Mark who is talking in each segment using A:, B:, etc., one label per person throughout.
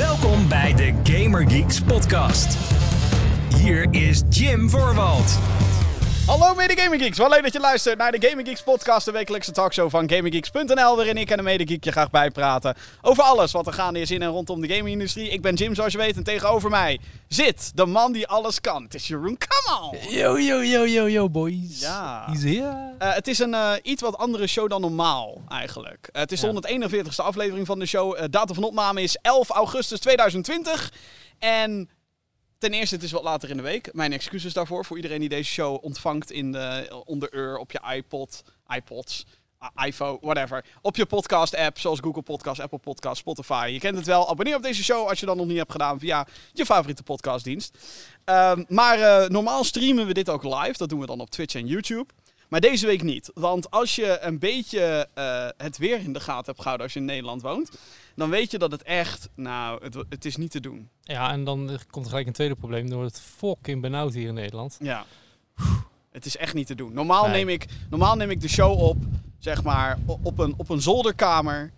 A: Welkom bij de Gamer Geeks podcast. Hier is Jim Voorwald.
B: Hallo mede Gaming Geeks, wel leuk dat je luistert naar de Gaming Geeks podcast, de wekelijkse talkshow van GamingGeeks.nl, waarin ik en de mede geek je graag bijpraten over alles wat er gaande is in en rondom de gamingindustrie. Ik ben Jim, zoals je weet, en tegenover mij zit de man die alles kan. Het is Jeroen Kamal.
C: Yo, yo, yo, yo, yo, boys.
B: Ja.
C: He's here.
B: Eh, het is een eh, iets wat andere show dan normaal, eigenlijk. Eh, het is de
C: Ja.
B: 141ste aflevering van de show. Datum van opname is 11 augustus 2020. En ten eerste, het is wat later in de week. Mijn excuses daarvoor, voor iedereen die deze show ontvangt in de, onder op je iPod, iPods, iPhone, whatever. Op je podcast-app, zoals Google Podcast, Apple Podcast, Spotify. Je kent het wel. Abonneer op deze show als je dat nog niet hebt gedaan via je favoriete podcastdienst. Ehm, maar eh, normaal streamen we dit ook live. Dat doen we dan op Twitch en YouTube. Maar deze week niet. Want als je een beetje eh, het weer in de gaten hebt gehouden als je in Nederland woont, dan weet je dat het echt, nou, het, het is niet te doen.
C: Ja, en dan eh, komt er gelijk een tweede probleem. door het fucking benauwd hier in Nederland.
B: Ja. Het is echt niet te doen. Normaal,
C: Nee.
B: neem, ik, normaal neem ik de show op, zeg maar, op een, op een zolderkamer.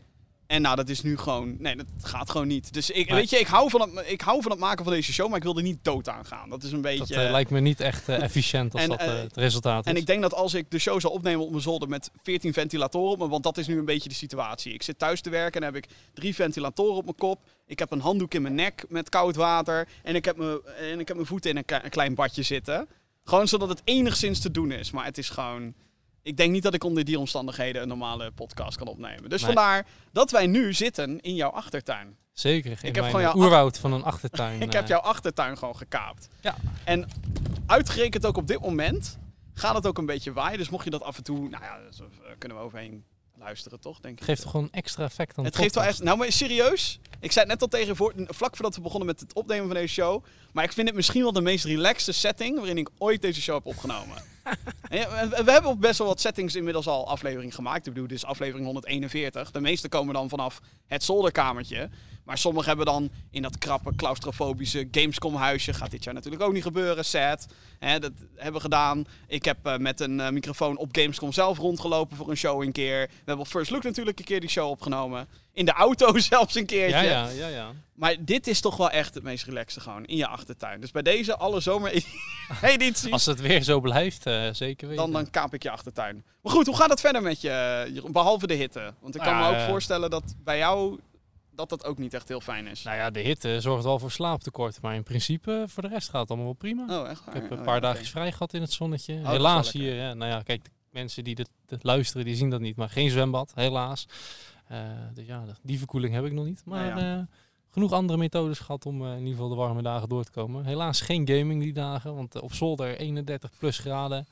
B: En nou, dat is nu gewoon... Nee, dat gaat gewoon niet. Dus ik, weet je, ik hou, van het, ik hou van het maken van deze show, maar ik wil er niet dood aan gaan. Dat is een beetje...
C: Dat eh, lijkt me niet echt eh, efficiënt als
B: En,
C: dat
B: eh,
C: het resultaat is.
B: En ik denk dat als ik de show zou opnemen op mijn zolder met 14 ventilatoren op me, want dat is nu een beetje de situatie. Ik zit thuis te werken en heb ik drie ventilatoren op mijn kop. Ik heb een handdoek in mijn nek met koud water. En ik heb mijn, en ik heb mijn voeten in een, een klein badje zitten. Gewoon zodat het enigszins te doen is. Maar het is gewoon. Ik denk niet dat ik onder die omstandigheden een normale podcast kan opnemen. Dus
C: Nee.
B: vandaar dat wij nu zitten in jouw achtertuin.
C: Zeker.
B: Ik heb gewoon jouw
C: eh, oerwoud van een achtertuin.
B: Ik
C: eh,
B: heb jouw achtertuin gewoon gekaapt.
C: Ja.
B: En uitgerekend ook op dit moment gaat het ook een beetje waaien. Dus mocht je dat af en toe, nou ja, daar kunnen we overheen luisteren, toch? Denk ik.
C: Geeft toch gewoon extra effect aan
B: Het geeft wel echt. Nou, maar serieus. Ik zei het net al tegen voor, vlak voordat we begonnen met het opnemen van deze show. Maar ik vind het misschien wel de meest relaxte setting waarin ik ooit deze show heb opgenomen. We, hebben op best wel wat settings inmiddels al afleveringen gemaakt. Ik bedoel, dit is aflevering 141. De meeste komen dan vanaf het zolderkamertje. Maar sommige hebben dan in dat krappe, claustrofobische Gamescom-huisje. Gaat dit jaar natuurlijk ook niet gebeuren. Hè, dat hebben we gedaan. Ik heb eh, met een eh, microfoon op Gamescom zelf rondgelopen voor een show een keer. We hebben op First Look natuurlijk een keer die show opgenomen. In de auto zelfs een keertje.
C: Ja, ja, ja, ja.
B: Maar dit is toch wel echt het meest relaxte gewoon. In je achtertuin. Dus bij deze alle zomeredities,
C: Als het weer zo blijft, eh, zeker weten.
B: dan, dan kaap ik je achtertuin. Maar goed, hoe gaat het verder met je, eh, Jeroen? Behalve de hitte. Want ik kan
C: Ja,
B: me ook
C: eh,
B: voorstellen dat bij jou dat dat ook niet echt heel fijn is.
C: Nou ja, de hitte zorgt wel voor slaaptekort. Maar in principe, voor de rest gaat het allemaal wel prima.
B: Oh, echt waar?
C: Ik heb een
B: Oh,
C: paar
B: ja,
C: dagjes vrij gehad in het zonnetje.
B: wel
C: helaas hier, hè, nou ja, kijk, de mensen die dit, dit luisteren, die zien dat niet. Maar geen zwembad, helaas. Eh, dus ja, de- die verkoeling heb ik nog niet. Maar
B: ja.
C: eh, genoeg andere methodes gehad om eh, in ieder geval de warme dagen door te komen. Helaas geen gaming die dagen, want op zolder 31 plus graden.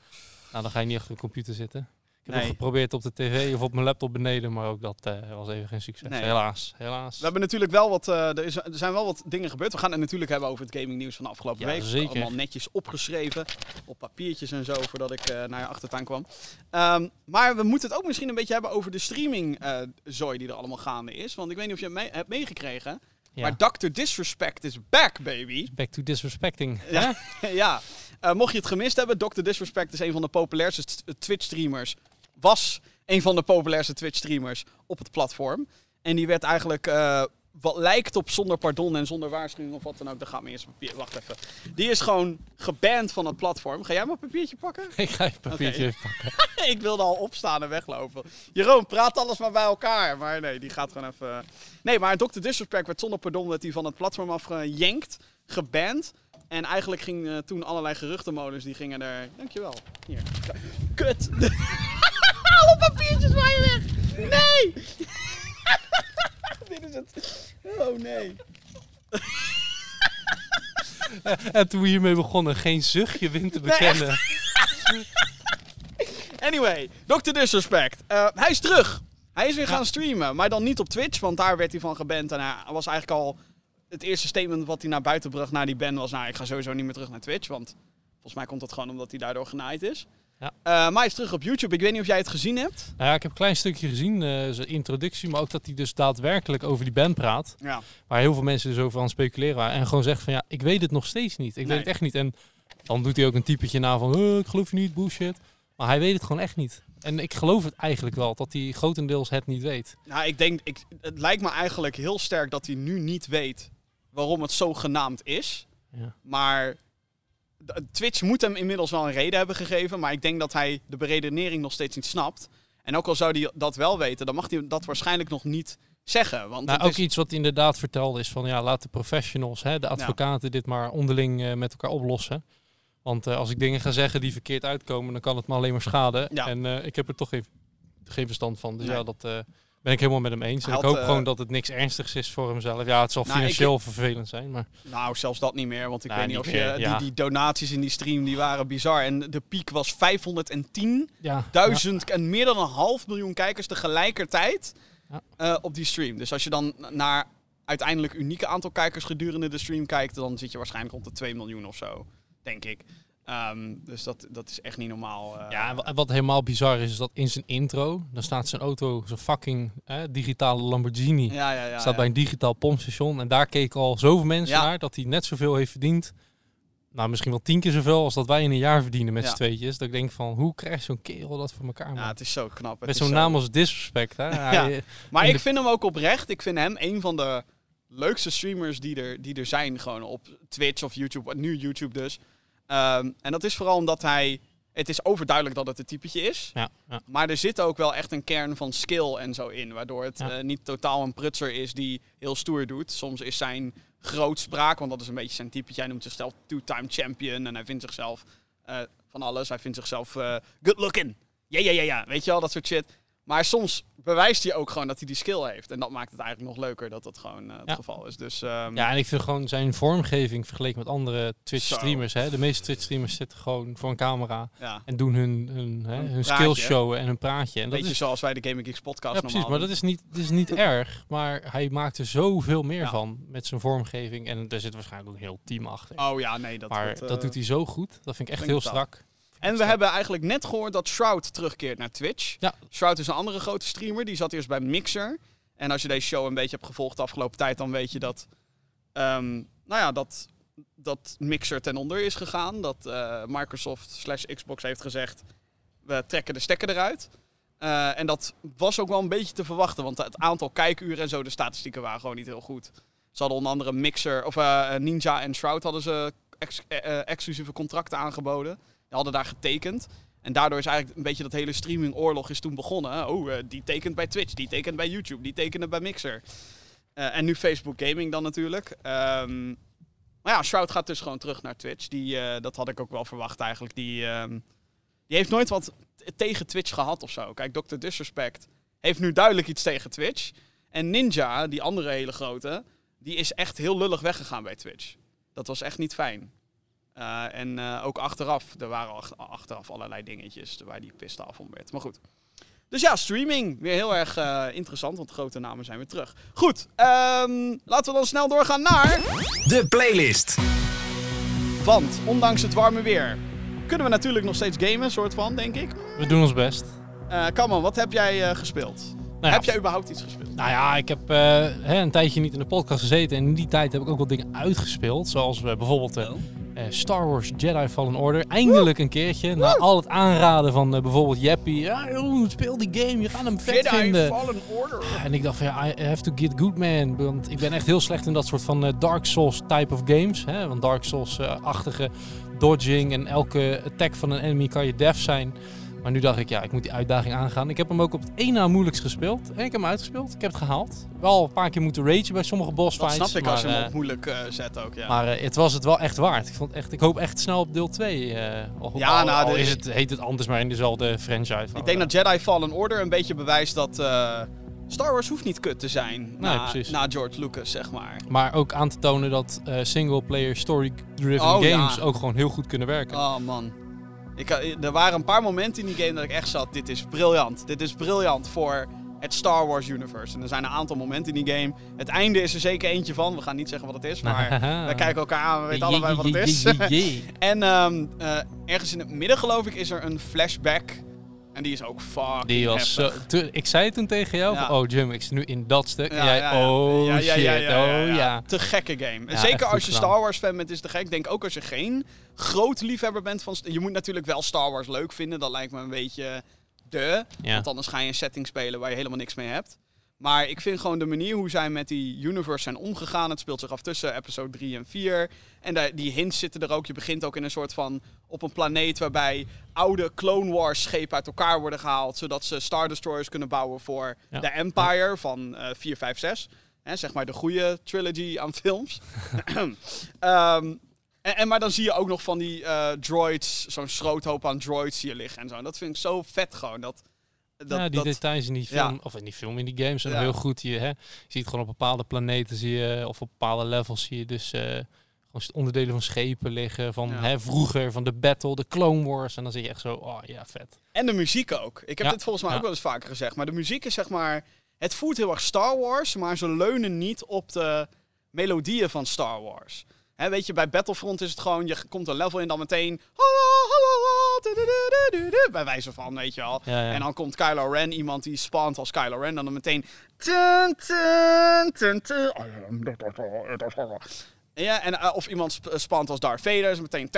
C: Nou, dan ga je niet achter een computer zitten. Ik heb
B: Nee.
C: nog geprobeerd op de tv of op mijn laptop beneden, maar ook dat eh, was even geen succes.
B: Nee.
C: Helaas, helaas.
B: We hebben natuurlijk wel wat, eh, er, is, er zijn wel wat dingen gebeurd. We gaan het natuurlijk hebben over het gaming nieuws van de afgelopen
C: Ja,
B: week.
C: zeker.
B: Allemaal netjes opgeschreven op papiertjes en zo voordat ik eh, naar je achtertuin kwam. Ehm, maar we moeten het ook misschien een beetje hebben over de streaming zooi die er allemaal gaande is. Want ik weet niet of je het mee- hebt meegekregen.
C: Ja.
B: Maar Dr. Disrespect is back, baby.
C: Back to disrespecting.
B: Ja, ja. Mocht je het gemist hebben, Dr. Disrespect is een van de populairste st- Twitch-streamers. Was een van de populairste Twitch-streamers op het platform. En die werd eigenlijk, eh, wat lijkt op zonder pardon en zonder waarschuwing of wat dan ook. Dan gaat me eerst papier. Wacht even. Die is gewoon geband van het platform. Ga jij maar een papiertje pakken?
C: Ik ga je papiertje pakken.
B: ik wilde al opstaan en weglopen. Jeroen, praat alles maar bij elkaar. Maar nee, die gaat gewoon even... Nee, maar Dr. Disrespect werd zonder pardon werd hij van het platform afgejankt, geband. En eigenlijk ging eh, toen allerlei geruchtenmolens, die gingen er... Dankjewel. Hier. Kut. Alle papiertjes waren weg. Nee. Dit is het. Oh nee.
C: En toen we hiermee begonnen, geen zuchtje wind te
B: Nee,
C: bekennen.
B: Anyway, Dr. Disrespect. Eh, hij is terug. Hij is weer gaan streamen, maar dan niet op Twitch, want daar werd hij van geband. En hij was eigenlijk al... Het eerste statement wat hij naar buiten bracht na die ban was... Nou, ik ga sowieso niet meer terug naar Twitch, want volgens mij komt dat gewoon omdat hij daardoor genaaid is.
C: Ja.
B: Eh, maar hij is terug op YouTube. Ik weet niet of jij het gezien hebt.
C: Nou ja, ik heb een klein stukje gezien, eh, zijn introductie, maar ook dat hij dus daadwerkelijk over die band praat.
B: Ja.
C: Waar heel veel mensen dus over aan het speculeren waren. En gewoon zegt van ja, ik weet het nog steeds niet. Ik
B: Nee.
C: weet het echt niet. En dan doet hij ook een typetje na van "Eh, ik geloof je niet, bullshit. Maar hij weet het gewoon echt niet. En ik geloof het eigenlijk wel, dat hij grotendeels het niet weet.
B: Nou, ik denk... Ik, het lijkt me eigenlijk heel sterk dat hij nu niet weet waarom het zo genaamd is.
C: Ja.
B: Maar Twitch moet hem inmiddels wel een reden hebben gegeven. Maar ik denk dat hij de beredenering nog steeds niet snapt. En ook al zou hij dat wel weten, dan mag hij dat waarschijnlijk nog niet zeggen. Want
C: Nou, ook
B: is-
C: iets wat inderdaad vertelde is van ja, laat de professionals, hè, de advocaten, dit maar onderling eh, met elkaar oplossen. Want eh, als ik dingen ga zeggen die verkeerd uitkomen, dan kan het me alleen maar schaden.
B: Ja.
C: En eh, ik heb er toch geen, geen verstand van. Dus
B: Nee.
C: ja, dat ben ik helemaal met hem eens. En ik hoop
B: eh,
C: gewoon dat het niks ernstigs is voor hemzelf. Ja, het zal
B: Nou, ik-
C: financieel vervelend zijn, maar
B: Nou, zelfs dat niet meer. Want ik
C: Nou,
B: weet niet
C: niet
B: of
C: meer,
B: je...
C: ja.
B: Die, die donaties in die stream die waren bizar. En de piek was 510.000
C: ja.
B: en meer dan een half miljoen kijkers tegelijkertijd
C: Ja.
B: eh, op die stream. Dus als je dan naar uiteindelijk unieke aantal kijkers gedurende de stream kijkt, dan zit je waarschijnlijk rond de 2 miljoen of zo, denk ik. Ehm, dus dat, dat is echt niet normaal. eh.
C: Ja, en wa- en wat helemaal bizar is, is dat in zijn intro, dan staat zijn auto, zijn fucking eh, digitale Lamborghini,
B: ja, ja, ja,
C: staat bij een digitaal pompstation. En daar keken al zoveel mensen naar dat hij net zoveel heeft verdiend. Nou, misschien wel tien keer zoveel als dat wij in een jaar verdienen met z'n tweetjes. Dat ik denk van, hoe krijgt zo'n kerel dat voor elkaar, man?
B: Ja, het is zo knap. Het
C: met zo'n
B: zo-
C: naam als Disrespect, hè? Hij-
B: Maar ik
C: de-
B: vind hem ook oprecht. Ik vind hem een van de leukste streamers die er, die er zijn. Gewoon op Twitch of YouTube. Nu YouTube dus. Ehm, en dat is vooral omdat hij... Het is overduidelijk dat het een typetje is.
C: ja, ja.
B: Maar er zit ook wel echt een kern van skill en zo in. Waardoor het
C: Ja.
B: eh, niet totaal een prutser is die heel stoer doet. Soms is zijn grootspraak, want dat is een beetje zijn typetje. Hij noemt zichzelf two-time champion. En hij vindt zichzelf eh, van alles. Hij vindt zichzelf eh, good looking. Ja, ja, ja, ja. Weet je wel, dat soort shit. Maar soms bewijst hij ook gewoon dat hij die skill heeft. En dat maakt het eigenlijk nog leuker dat dat gewoon eh, het
C: Ja.
B: geval is. Dus ehm,
C: ja, en ik vind gewoon zijn vormgeving vergeleken met andere Twitch-streamers. hè. De meeste Twitch-streamers zitten gewoon voor een camera
B: ja.
C: en doen hun, hun, hè, hun skills showen en hun praatje. En
B: Een
C: dat
B: beetje
C: is,
B: zoals wij de Gaming Geeks podcast
C: ja, precies,
B: normaal
C: maar dat is niet, dat is niet erg. Maar hij maakt er zoveel meer
B: Ja.
C: van met zijn vormgeving. En er zit waarschijnlijk ook een heel team achter.
B: Oh ja, nee. Dat
C: maar
B: wordt, eh,
C: dat doet hij zo goed. Dat vind ik echt heel strak.
B: En we hebben eigenlijk net gehoord dat Shroud terugkeert naar Twitch.
C: Ja.
B: Shroud is een andere grote streamer. Die zat eerst bij Mixer. En als je deze show een beetje hebt gevolgd de afgelopen tijd, dan weet je dat, ehm, nou ja, dat, dat Mixer ten onder is gegaan. Dat eh, Microsoft slash Xbox heeft gezegd, we trekken de stekker eruit. Eh, en dat was ook wel een beetje te verwachten, want het aantal kijkuren en zo, de statistieken waren gewoon niet heel goed. Ze hadden onder andere Mixer, of eh, Ninja en Shroud hadden ze ex- exclusieve contracten aangeboden. Hadden daar getekend. En daardoor is eigenlijk een beetje dat hele streamingoorlog is toen begonnen. Oh, eh, die tekent bij Twitch, die tekent bij YouTube, die tekende bij Mixer. Eh, en nu Facebook Gaming dan natuurlijk. Ehm, maar ja, Shroud gaat dus gewoon terug naar Twitch. Die, eh, dat had ik ook wel verwacht eigenlijk. Die, ehm, die heeft nooit wat tegen Twitch gehad of zo. Kijk, Dr. Disrespect heeft nu duidelijk iets tegen Twitch. En Ninja, die andere hele grote, die is echt heel lullig weggegaan bij Twitch. Dat was echt niet fijn. Eh, en eh, ook achteraf, er waren ach- achteraf allerlei dingetjes waar die piste af om werd. Maar goed. Dus ja, streaming. Weer heel erg eh, interessant, want grote namen zijn weer terug. Goed, ehm, laten we dan snel doorgaan naar...
A: De playlist.
B: Want, ondanks het warme weer, kunnen we natuurlijk nog steeds gamen, soort van, denk ik.
C: We doen ons best.
B: Eh Kamman, wat heb jij eh, gespeeld?
C: Nou ja,
B: heb jij überhaupt iets gespeeld?
C: Nou ja, ik heb eh, hè, een tijdje niet in de podcast gezeten. En in die tijd heb ik ook wel dingen uitgespeeld. Zoals bijvoorbeeld eh, eh, Star Wars Jedi Fallen Order. Eindelijk een keertje. Na al het aanraden van eh, bijvoorbeeld Jeppy. Ja, joh, speel die game. Je gaat hem vet vinden.
B: Fallen Order.
C: En ik dacht van ja, I have to get good man. Want ik ben echt heel slecht in dat soort van eh, Dark Souls type of games. Hè? Want Dark Souls-achtige dodging en elke attack van een enemy kan je def zijn. Maar nu dacht ik, ja, ik moet die uitdaging aangaan. Ik heb hem ook op het één na moeilijkst gespeeld. En ik heb hem uitgespeeld. Ik heb het gehaald. Wel een paar keer moeten ragen bij sommige boss
B: Dat
C: fights.
B: snap ik als je hem
C: eh,
B: op moeilijk eh, zet ook, ja.
C: maar eh, het was het wel echt waard. Ik, vond echt, ik hoop echt snel op deel 2. eh al,
B: Ja,
C: al-
B: nou,
C: al
B: de-
C: is het, heet het anders, maar in dezelfde franchise.
B: ik denk dat Jedi Fallen Order een beetje bewijst dat eh, Star Wars hoeft niet kut te zijn na,
C: precies.
B: na George Lucas, zeg maar.
C: Maar ook aan te tonen dat eh single-player story-driven
B: Oh,
C: games
B: ja.
C: ook gewoon heel goed kunnen werken.
B: Oh man. Ik, eh, er waren een paar momenten in die game dat ik echt zat, dit is briljant. Dit is briljant voor het Star Wars universe. En er zijn een aantal momenten in die game. Het einde is er zeker eentje van. We gaan niet zeggen wat het is, maar wij kijken elkaar aan, we weten allebei wat het is. En ehm, eh, ergens in het midden geloof ik is er een flashback. En die is ook fucking
C: Die was zo, toen- ik zei toen tegen jou,
B: Ja.
C: van, oh Jim, ik zit nu in dat stuk.
B: Ja,
C: en jij,
B: ja,
C: oh shit, oh
B: ja. Te gekke game. Zeker als je. Star Wars fan bent, is te gek. Ik denk ook als je geen groot liefhebber bent van... Je moet natuurlijk wel Star Wars leuk vinden. Dat lijkt me een beetje de. Want anders ga je een setting spelen waar je helemaal niks mee hebt. Maar ik vind gewoon de manier hoe zij met die universe zijn omgegaan. Het speelt zich af tussen episode 3 en 4. En die hints zitten er ook. Je begint ook in een soort van. op een planeet waarbij oude Clone Wars schepen uit elkaar worden gehaald. Zodat ze Star Destroyers kunnen bouwen voor
C: Ja.
B: de Empire van eh 4, 5, 6. Hè, zeg maar de goede trilogy aan films. Ehm, en, en, maar dan zie je ook nog van die eh, droids, zo'n schroothoop aan droids hier liggen en zo. En dat vind ik zo vet gewoon. Dat, dat,
C: ja, die
B: dat,
C: details in die
B: Ja.
C: film, of in die film, in die games zijn
B: Ja.
C: heel goed. Je, hè, je ziet gewoon op bepaalde planeten, zie je, of op bepaalde levels zie je dus gewoon onderdelen van schepen liggen. Van hè, vroeger, van de Battle, de Clone Wars. En dan zie je echt zo, oh ja, vet.
B: En de muziek ook. Ik heb dit volgens mij ook wel eens vaker gezegd. Maar de muziek is zeg maar... Het voelt heel erg Star Wars, maar ze leunen niet op de melodieën van Star Wars. Hè, weet je, bij Battlefront is het gewoon... Je komt een level in dan meteen... Bij wijze van, weet je wel.
C: Ja, ja.
B: En dan komt Kylo Ren, iemand die spant als Kylo Ren, dan meteen... tun, tun, tun. Ja, en, eh, of iemand sp- spant als Darth Vader, is meteen...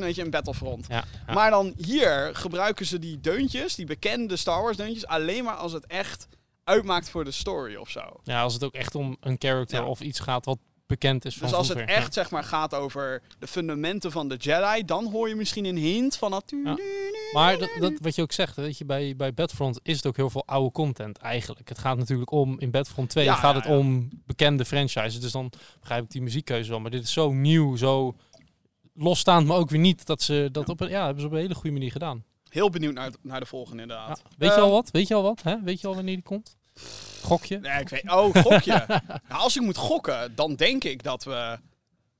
B: Weet je, in Battlefront.
C: Ja, ja.
B: Maar dan hier gebruiken ze die deuntjes, die bekende Star Wars deuntjes, alleen maar als het echt uitmaakt voor de story of zo.
C: ja, als het ook echt om een character
B: Ja.
C: of iets gaat wat bekend is van
B: Dus als het echt zeg maar gaat over de fundamenten van de Jedi, dan hoor je misschien een hint van dat.
C: Ja. Maar dat, dat, wat je ook zegt, weet je, bij, bij Battlefront is het ook heel veel oude content eigenlijk. Het gaat natuurlijk om, in Battlefront 2
B: Ja,
C: gaat het om bekende franchises. Dus dan begrijp ik die muziekkeuze wel. Maar dit is zo nieuw, zo losstaand, maar ook weer niet. Dat ze dat op een, ja, hebben ze op een hele goede manier gedaan.
B: Heel benieuwd naar, naar de volgende inderdaad.
C: Weet je al wat? Weet je al wat? Hè? Weet je al wanneer die komt? Gokje?
B: Nee, ik weet. Oh, gokje. nou, als ik moet gokken, dan denk ik dat we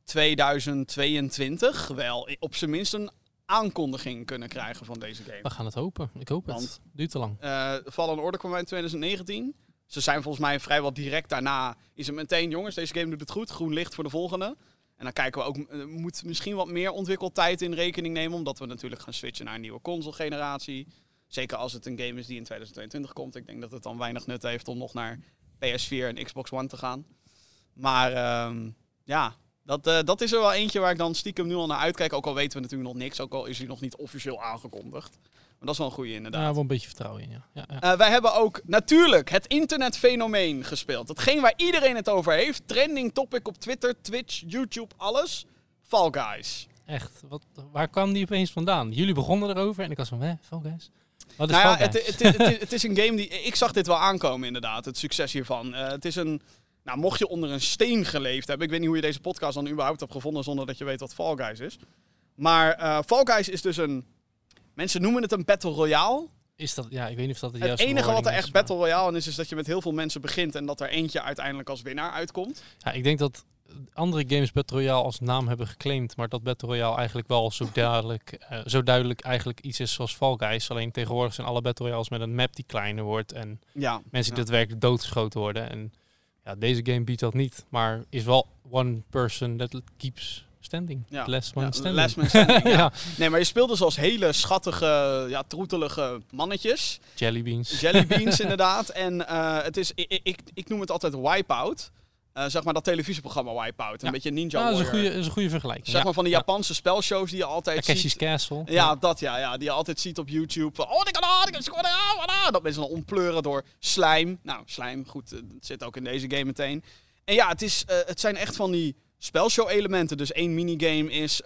B: 2022 wel op zijn minst een aankondiging kunnen krijgen van deze game.
C: We gaan het hopen. Ik hoop het.
B: Want-
C: Duurt te lang.
B: Eh Fallen Order kwam uit in 2019. Ze zijn volgens mij vrijwel direct daarna. Is het meteen, jongens, deze game doet het goed. Groen licht voor de volgende. En dan kijken we ook, eh, moet misschien wat meer ontwikkeltijd in rekening nemen. Omdat we natuurlijk gaan switchen naar een nieuwe console-generatie. Zeker als het een game is die in 2022 komt. Ik denk dat het dan weinig nut heeft om nog naar PS4 en Xbox One te gaan. Maar ehm, ja, dat, eh, dat is er wel eentje waar ik dan stiekem nu al naar uitkijk. Ook al weten we natuurlijk nog niks. Ook al is hij nog niet officieel aangekondigd. Maar dat is wel een goede inderdaad.
C: Daar wel een beetje vertrouwen in, ja. ja, ja.
B: Eh, wij hebben ook natuurlijk het internetfenomeen gespeeld. Hetgeen waar iedereen het over heeft. Trending topic op Twitter, Twitch, YouTube, alles. Fall Guys.
C: Echt. Wat, waar kwam die opeens vandaan? Jullie begonnen erover en ik was van, hè, Fall Guys? Wat is
B: Nou ja, het, het, het, het- het is een game die... Ik zag dit wel aankomen inderdaad, het succes hiervan. Eh, het is een... Nou, mocht je onder een steen geleefd hebben... Ik weet niet hoe je deze podcast dan überhaupt hebt gevonden... zonder dat je weet wat Fall Guys is. Maar eh, Fall Guys is dus een... Mensen noemen het een Battle Royale.
C: Is dat, ja, ik weet niet of dat
B: Het
C: juiste
B: enige wat er echt
C: is,
B: Battle Royale is... is dat je met heel veel mensen begint... en dat er eentje uiteindelijk als winnaar uitkomt.
C: Ja, ik denk dat andere games Battle Royale als naam hebben geclaimd, maar dat Battle Royale eigenlijk wel zo duidelijk, eh, zo duidelijk eigenlijk iets is zoals Fall Guys. Alleen tegenwoordig zijn alle Battle Royales met een map die kleiner wordt en
B: Ja.
C: mensen die
B: Ja.
C: daadwerkelijk doodgeschoten worden. En ja, deze game biedt dat niet, maar is wel one person that keeps standing.
B: Ja.
C: Last man
B: Ja,
C: standing.
B: last man standing, ja.
C: ja.
B: Nee, maar je speelde zoals hele schattige, ja, troetelige mannetjes.
C: Jelly beans.
B: Jellybeans inderdaad. En eh, het is, ik, ik, ik noem het altijd Wipeout. Eh zeg maar dat televisieprogramma Wipeout. Een
C: Ja.
B: beetje Ninja
C: Ja, dat is een goede, is een goede vergelijking.
B: Zeg
C: ja.
B: maar van die
C: Ja.
B: Japanse spelshows die je altijd
C: Takeshi's
B: ziet.
C: Castle.
B: Ja, dat ja, ja. Die je altijd ziet op YouTube. Oh, die kan ah. Dat mensen dan ontpleuren door slijm. Nou, slijm, goed, eh, dat zit ook in deze game meteen. En ja, het, is, eh, het zijn echt van die spelshow-elementen. Dus één minigame is...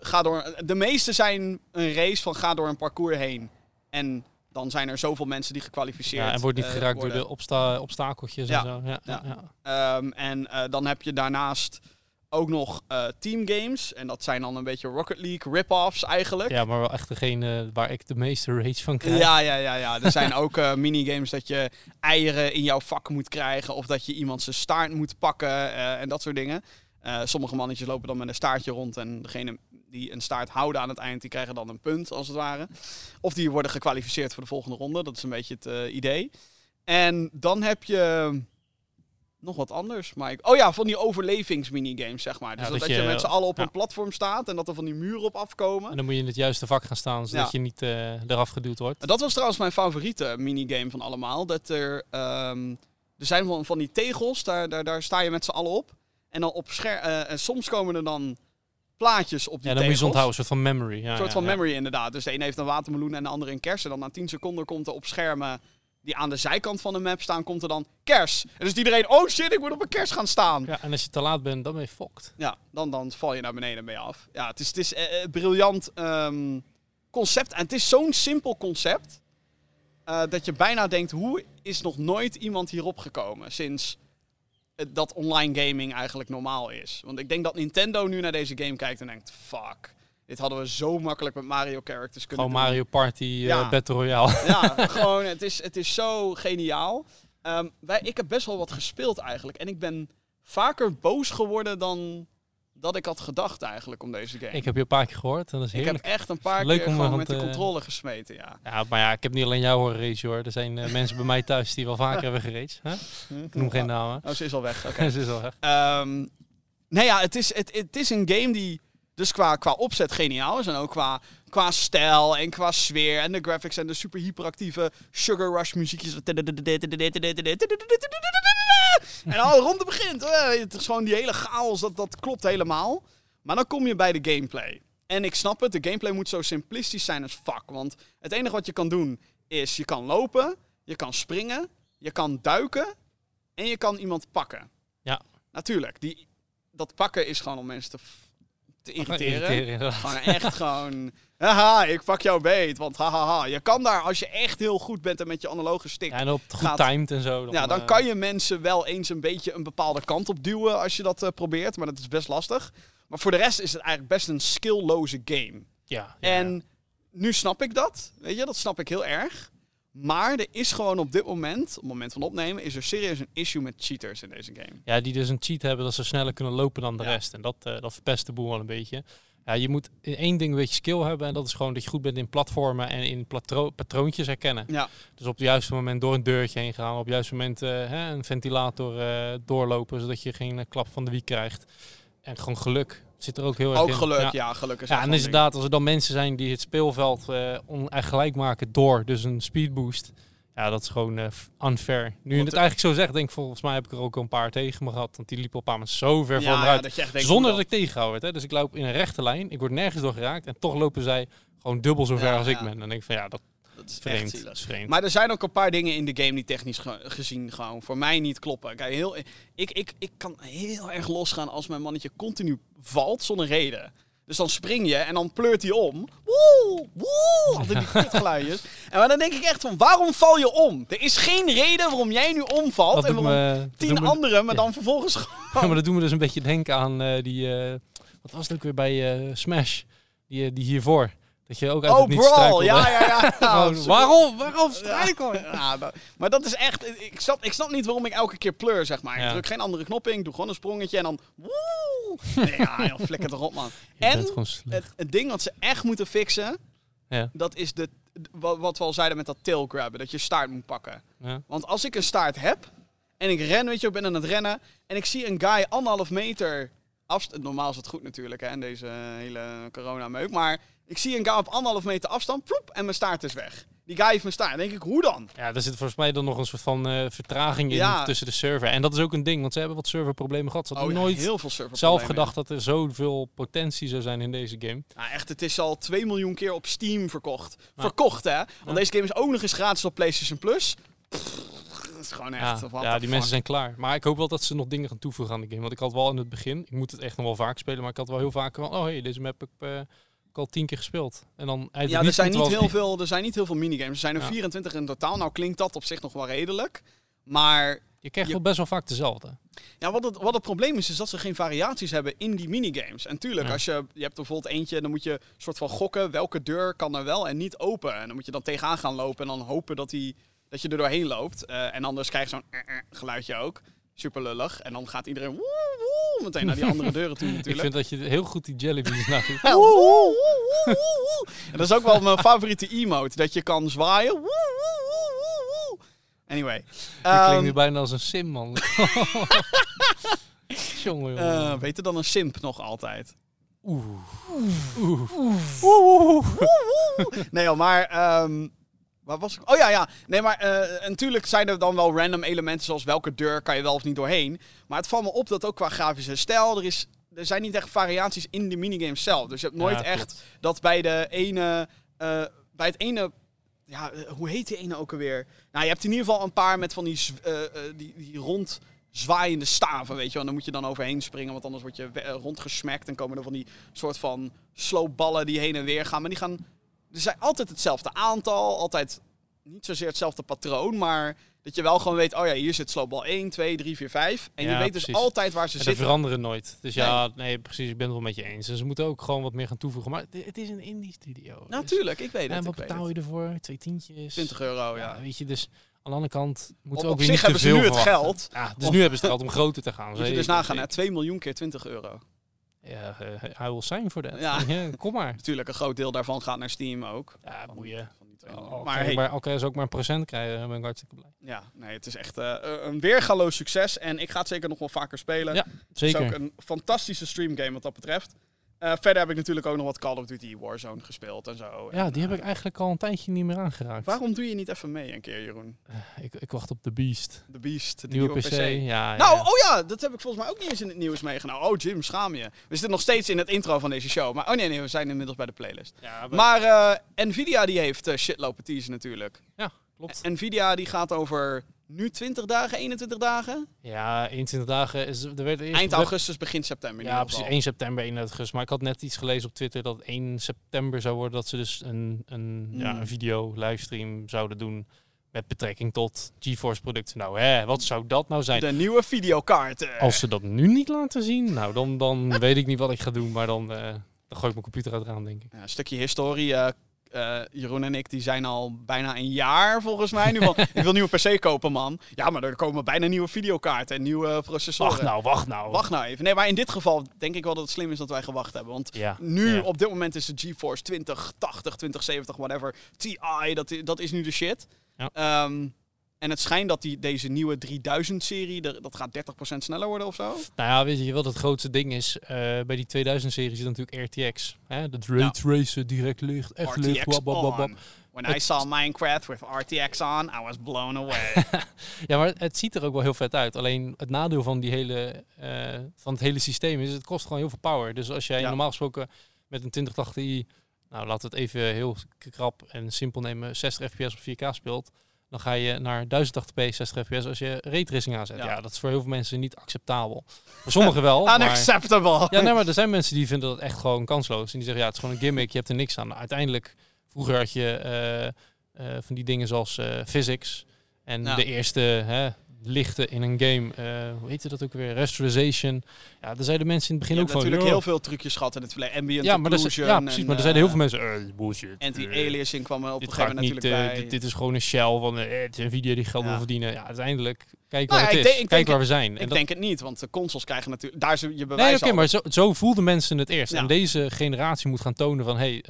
B: ga door, de meeste zijn een race van ga door een parcours heen. En dan zijn er zoveel mensen die gekwalificeerd
C: Ja, en wordt niet
B: eh,
C: geraakt
B: worden.
C: door de obsta obstakeltjes
B: Ja.
C: en zo. Ja, ja.
B: Ja. Ehm, en eh, dan heb je daarnaast ook nog eh teamgames. En dat zijn dan een beetje Rocket League rip-offs eigenlijk.
C: Ja, maar wel echt degene waar ik de meeste rage van krijg.
B: Ja, ja, ja, ja. Er zijn ook minigames dat je eieren in jouw vak moet krijgen. Of dat je iemand zijn staart moet pakken en dat soort dingen. Sommige mannetjes lopen dan met een staartje rond. En degene die een staart houden aan het eind, die krijgen dan een punt, als het ware. Of die worden gekwalificeerd voor de volgende ronde. Dat is een beetje het eh, idee. En dan heb je nog wat anders. Maar ik- oh ja, van die overlevingsminigames, zeg maar. Dus
C: Ja,
B: dat, je, met z'n allen op
C: ja.
B: een platform staat en dat er van die muren op afkomen.
C: En dan moet je in het juiste vak gaan staan, zodat
B: Ja.
C: je niet eh, eraf geduwd wordt.
B: Dat was trouwens mijn favoriete minigame van allemaal. Dat er, ehm, er zijn van, van die tegels, daar, daar, daar sta je met z'n allen op. En dan op scherm, eh, en soms komen er dan plaatjes op die
C: Ja, dan moet je
B: tegels.
C: onthouden, een soort van memory. Ja,
B: Een soort
C: ja,
B: van
C: ja.
B: memory inderdaad. Dus de ene heeft een watermeloen en de andere een kers. En dan na 10 seconden komt er op schermen die aan de zijkant van de map staan, komt er dan kers. En dus iedereen, oh shit, ik moet op een kers gaan staan. Ja,
C: Ja, en als je te laat bent, dan ben je fokt.
B: dan, dan val je naar beneden en ben je af. Ja, het is, het is eh, eh, briljant ehm, concept. En het is zo'n simpel concept, eh, dat je bijna denkt, hoe is nog nooit iemand hierop gekomen sinds dat online gaming eigenlijk normaal is. Want ik denk dat Nintendo nu naar deze game kijkt en denkt, fuck. Dit hadden we zo makkelijk met Mario characters kunnen
C: Gewoon
B: doen.
C: Mario Party eh,
B: Ja.
C: Battle Royale.
B: Ja, gewoon, het is, het is zo geniaal. Ehm, wij, ik heb best wel wat gespeeld eigenlijk. En ik ben vaker boos geworden dan dat ik had gedacht eigenlijk om deze game.
C: Ik heb je een paar keer gehoord en dat is
B: Ik heb echt een paar
C: Leuk
B: keer
C: om
B: gewoon met de
C: te-
B: controle gesmeten, ja.
C: Ja, maar ja, ik heb niet alleen jou horen racen hoor. Er zijn eh, mensen bij mij thuis die wel vaker hebben geraced. Ik noem geen namen.
B: Oh, ze is al weg. Oké.
C: Ze is wel weg.
B: Ehm, nee, ja, het is, het, het is een game die dus qua, qua opzet geniaal is. En ook qua, qua stijl en qua sfeer en de graphics en de super hyperactieve Sugar Rush muziekjes. En al rond het begint. eh, Het is gewoon die hele chaos, dat, dat klopt helemaal. Maar dan kom je bij de gameplay. En ik snap het, de gameplay moet zo simplistisch zijn als fuck. Want het enige wat je kan doen is, je kan lopen, je kan springen, je kan duiken en je kan iemand pakken.
C: Ja.
B: Natuurlijk, die, dat pakken is gewoon om mensen te, te irriteren.
C: Irriteren.
B: Gewoon echt gewoon, haha, ik pak jou beet. Want hahaha, je kan daar, als je echt heel goed bent en met je analoge stick...
C: Ja, en op het goed
B: Gaat-
C: timed en zo.
B: Ja, dan
C: eh,
B: kan je mensen wel eens een beetje een bepaalde kant op duwen als je dat eh, probeert, maar dat is best lastig. Maar voor de rest is het eigenlijk best een skillloze game.
C: Ja, ja,
B: En nu snap ik dat, weet je, dat snap ik heel erg. Maar er is gewoon op dit moment, op het moment van opnemen, is er serieus een issue met cheaters in deze game.
C: Ja, die dus een cheat hebben dat ze sneller kunnen lopen dan de
B: Ja.
C: rest. En dat, eh, dat verpest de boel wel een beetje. Ja, je moet in één ding een beetje skill hebben. En dat is gewoon dat je goed bent in platformen en in patroontjes herkennen.
B: Ja,
C: Dus op het juiste moment door een deurtje heen gaan. Op het juiste moment eh, hè, een ventilator eh, doorlopen. Zodat je geen eh, klap van de wiek krijgt. En gewoon geluk zit er ook heel erg
B: ook
C: in.
B: geluk,
C: Ja.
B: ja, geluk is
C: Ja, en inderdaad, als er dan mensen zijn die het speelveld gelijk maken door dus een speedboost. Ja, dat is gewoon eh, unfair. Nu je
B: Want
C: het
B: de-
C: eigenlijk zo zegt, denk ik volgens mij heb ik er ook een paar tegen me gehad. Want die liepen op een moment zo ver
B: ja,
C: voor me
B: ja,
C: uit.
B: dat je echt denkt,
C: zonder dat ik tegengehouden werd. Hè. Dus ik loop in een rechte lijn. Ik word nergens door geraakt. En toch lopen zij gewoon dubbel zo ver
B: Ja,
C: als ik ben. En dan denk ik van ja, dat
B: dat is echt
C: vreemd. is vreemd.
B: Maar er zijn ook een paar dingen in de game die technisch ge- gezien gewoon voor mij niet kloppen. Kijk, heel, ik, ik, ik kan heel erg losgaan als mijn mannetje continu valt zonder reden. Dus dan spring je en dan pleurt hij om. Woe, woe, altijd die kutgeluidjes. En maar dan denk ik echt van, waarom val je om? Er is geen reden waarom jij nu omvalt
C: dat
B: en
C: doet
B: waarom
C: me,
B: tien
C: doet me-
B: anderen, maar
C: ja.
B: dan vervolgens
C: Ja, maar dat doen we dus een beetje denken aan eh, die... eh, wat was het ook weer bij eh, Smash? Die, die hiervoor. Dat je ook uit
B: Oh,
C: het niet
B: brawl, ja, ja, ja.
C: Gewoon,
B: Nou,
C: waarom? Waarom struikelen?
B: Ja, maar dat is echt. Ik snap, ik snap niet waarom ik elke keer pleur, zeg maar. Ik druk geen andere knop in, ik doe gewoon een sprongetje en dan. Woe! Nee, ja, joh, flikker toch op, man.
C: Je
B: En het, het ding wat ze echt moeten fixen,
C: Ja.
B: dat is de, wat, we al zeiden met dat tail grabben, dat je staart moet pakken.
C: Ja.
B: Want als ik een staart heb en ik ren, weet je, ik ben aan het rennen en ik zie een guy anderhalf meter afstand. Normaal is het goed natuurlijk, hè, in deze hele coronameuk. Maar ik zie een guy op anderhalf meter afstand, ploep, en mijn staart is weg. Die guy heeft mijn staart. Dan denk ik, hoe dan?
C: Ja, er zit volgens mij dan nog een soort van eh, vertraging in
B: Ja.
C: tussen de server. En dat is ook een ding, want ze hebben wat serverproblemen gehad. Ze hadden
B: Oh,
C: nooit
B: heel veel server
C: zelf gedacht dat er zoveel potentie zou zijn in deze game.
B: Ja, echt, het is al 2 miljoen keer op Steam verkocht. Verkocht, hè? Want
C: Ja.
B: deze game is ook nog eens gratis op PlayStation Plus. Pff, dat is gewoon echt...
C: Ja, ja die
B: fuck.
C: mensen zijn klaar. Maar ik hoop wel dat ze nog dingen gaan toevoegen aan de game. Want ik had wel in het begin, ik moet het echt nog wel vaak spelen, maar ik had wel heel vaak van, oh hey, deze map heb ik eh, al tien keer gespeeld. En dan
B: Ja, er zijn, niet heel veel, er zijn niet heel veel minigames. Er zijn er
C: Ja.
B: 24 in totaal. Nou klinkt dat op zich nog wel redelijk. Maar
C: Je krijgt
B: je-
C: wel best wel vaak dezelfde.
B: ja, wat, het, wat het probleem is, is dat ze geen variaties hebben in die minigames. En tuurlijk,
C: Ja.
B: als je, je hebt bijvoorbeeld eentje, dan moet je soort van gokken welke deur kan er wel en niet open. En dan moet je dan tegenaan gaan lopen en dan hopen dat, die, dat je er doorheen loopt. Eh, en anders krijg je zo'n eh, eh geluidje ook. Super lullig. En dan gaat iedereen woe, woe, meteen naar die andere deuren toe
C: Ik
B: natuurlijk.
C: vind dat je heel goed die jellybeans nadoet.
B: En dat is ook wel mijn favoriete emote. Dat je kan zwaaien. Woe. Anyway.
C: Je klinkt
B: Ehm,
C: nu bijna als een sim, man. jongen, jongen.
B: eh, beter dan een simp nog altijd.
C: Oeh. Oeh.
B: Nee joh, maar... ehm, waar was ik? Oh ja, ja. Nee, maar eh, natuurlijk zijn er dan wel random elementen zoals welke deur kan je wel of niet doorheen. Maar het valt me op dat ook qua grafische stijl, er, is, er zijn niet echt variaties in de minigames zelf. Dus je hebt nooit
C: Ja,
B: echt
C: klopt.
B: dat bij de ene, eh, bij het ene Ja, eh, hoe heet die ene ook alweer? Nou, je hebt in ieder geval een paar met van die, eh, die, die rond zwaaiende staven, weet je wel. En dan moet je dan overheen springen, want anders word je rondgesmakt. En komen er van die soort van sloopballen die heen en weer gaan. Maar die gaan... Er zijn altijd hetzelfde aantal, altijd niet zozeer hetzelfde patroon, maar dat je wel gewoon weet, oh ja, hier zit sloopbal 1, 2, 3, 4, 5. En je weet dus altijd waar ze
C: En ze
B: zitten.
C: veranderen nooit. Dus ja, nee, precies. Ik ben het wel met je eens. En ze moeten ook gewoon wat meer gaan toevoegen. Maar het- is een indie studio.
B: Natuurlijk, ik weet het.
C: En wat betaal je ervoor? Twee tientjes?
B: 20 euro, ja.
C: Ja, weet je, dus aan de andere kant moeten
B: Op,
C: we ook
B: op
C: weer
B: zich
C: niet
B: hebben
C: te
B: ze
C: veel
B: nu het geld.
C: Ja, dus nu hebben ze het geld om groter te gaan.
B: Moet je dus nagaan, hè?
C: zeker.
B: 2 miljoen keer 20 euro.
C: Ja, eh, I will sign for that.
B: Ja.
C: Ja. kom maar.
B: Natuurlijk, een groot deel daarvan gaat naar Steam ook.
C: Ja,
B: Van-
C: boeien.
B: van die 2
C: Al
B: miljoen.
C: kan
B: Maar hey,
C: maar ook maar een procent krijgen, dan ben ik hartstikke blij.
B: ja, nee, het is echt eh, een weergaloos succes. En ik ga het zeker nog wel vaker spelen.
C: Ja,
B: Het is
C: Zeker.
B: ook een fantastische streamgame wat dat betreft. Eh, verder heb ik natuurlijk ook nog wat Call of Duty Warzone gespeeld en zo.
C: Ja,
B: En,
C: die heb
B: eh,
C: ik eigenlijk al een tijdje niet meer aangeraakt.
B: Waarom doe je niet even mee een keer, Jeroen?
C: Ik, ik wacht op de Beast.
B: The Beast, de
C: Nieuwe, PC. Ja, ja,
B: Nou,
C: ja.
B: oh ja, dat heb ik volgens mij ook niet eens in het nieuws meegenomen. Oh, Jim, schaam je. We zitten nog steeds in het intro van deze show. Maar oh nee, nee, we zijn inmiddels bij de playlist.
C: Ja,
B: Maar eh, Nvidia die heeft eh, shit lopen teasen natuurlijk.
C: klopt.
B: Nvidia die gaat over nu 20 dagen, 21 dagen?
C: Ja, 21 dagen is... Er werd eerst
B: Eind augustus, begin september. in
C: Ja, precies.
B: geval.
C: 1 september, 31 augustus. Maar ik had net iets gelezen op Twitter dat het 1 september zou worden. Dat ze dus een, een, ja,
B: Hmm.
C: een video, livestream zouden doen met betrekking tot GeForce producten. Nou, hè, wat zou dat nou zijn?
B: De nieuwe videokaarten.
C: Als ze dat nu niet laten zien, nou, dan, dan weet ik niet wat ik ga doen. Maar dan, eh, dan gooi ik mijn computer uit het raam, denk ik.
B: Ja, een stukje historie. eh, eh, Jeroen en ik die zijn al bijna een jaar volgens mij nu van... ik wil een nieuwe PC kopen, man. Ja, maar er komen bijna nieuwe videokaarten en nieuwe processoren.
C: Wacht nou, wacht nou.
B: Wacht nou even. Nee, maar in dit geval denk ik wel dat het slim is dat wij gewacht hebben. Want
C: Ja,
B: nu,
C: ja.
B: op dit moment is de GeForce 2080, 2070, whatever, TI, dat, dat is nu de shit.
C: Ja.
B: Ehm, en het schijnt dat die, deze nieuwe 3000-serie, dat gaat 30% sneller worden of zo.
C: Nou ja, weet je wat het grootste ding is? Eh, bij die 2000-serie zit natuurlijk RTX. Hè? Dat ray tracen, direct licht, echt licht.
B: RTX on. When I saw Minecraft with RTX on, I was blown away.
C: Ja, maar het ziet er ook wel heel vet uit. Alleen het nadeel van, die hele, eh, van het hele systeem is, het kost gewoon heel veel power. Dus als jij
B: Ja.
C: normaal gesproken met een 2080 i, nou laten we het even heel krap en simpel nemen, 60 fps op 4K speelt, dan ga je naar 1080p 60 fps als je raytracing aanzet.
B: Ja.
C: Ja. dat is voor heel veel mensen niet acceptabel. Voor sommigen wel, maar...
B: Unacceptable.
C: Ja, nee, maar er zijn mensen die vinden dat echt gewoon kansloos. En die zeggen, ja, het is gewoon een gimmick, je hebt er niks aan. Uiteindelijk, vroeger had je eh, eh, van die dingen zoals eh, physics. En de eerste hè, lichten in een game, eh, hoe heette dat ook weer? Restoration. Ja, daar zeiden mensen in het begin ook van...
B: natuurlijk heel veel trucjes gehad in het verleden. Ambient
C: ja, maar
B: occlusion.
C: ja, precies.
B: en,
C: maar er zeiden heel
B: eh,
C: veel mensen, eh, bullshit.
B: Anti-aliasing kwam er op een
C: dit
B: gegeven
C: gaat
B: moment
C: niet,
B: natuurlijk
C: eh,
B: bij.
C: dit, dit is gewoon een shell van het is een video die geld wil verdienen. Ja, uiteindelijk, kijk
B: Nou
C: waar het is.
B: denk-
C: kijk waar we zijn. En
B: Ik
C: dat-
B: denk het niet, want de consoles krijgen natuurlijk... Daar is je bewijs
C: Nee, oké, maar zo, zo voelden mensen het eerst. En deze generatie moet gaan tonen van... hey,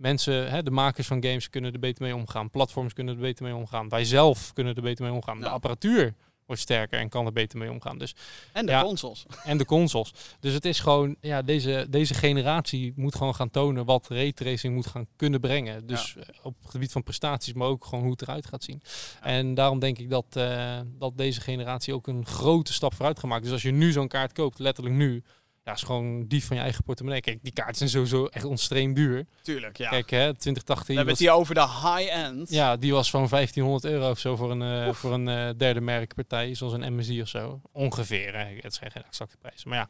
C: mensen, hè, de makers van games kunnen er beter mee omgaan. Platforms kunnen er beter mee omgaan. Wij zelf kunnen er beter mee omgaan.
B: Ja.
C: De apparatuur wordt sterker en kan er beter mee omgaan. Dus,
B: En de
C: Ja.
B: consoles.
C: en de consoles. Dus het is gewoon... Ja, deze, deze generatie moet gewoon gaan tonen... wat raytracing moet gaan kunnen brengen. Dus eh, op het gebied van prestaties... maar ook gewoon hoe het eruit gaat zien. En daarom denk ik dat, eh, dat deze generatie ook een grote stap vooruit gaat maken. Dus als je nu zo'n kaart koopt, letterlijk nu... Ja, is gewoon dief van je eigen portemonnee. Kijk, die kaarten zijn sowieso echt ontstreem duur.
B: Tuurlijk, ja.
C: Kijk, hè, 2080
B: We hebben het hier over de high-end.
C: ja, die was van 1500 euro of zo voor een, eh, voor een eh, derde merkpartij, zoals een MSI of zo. Ongeveer, hè. het zijn geen exacte prijzen. Maar ja,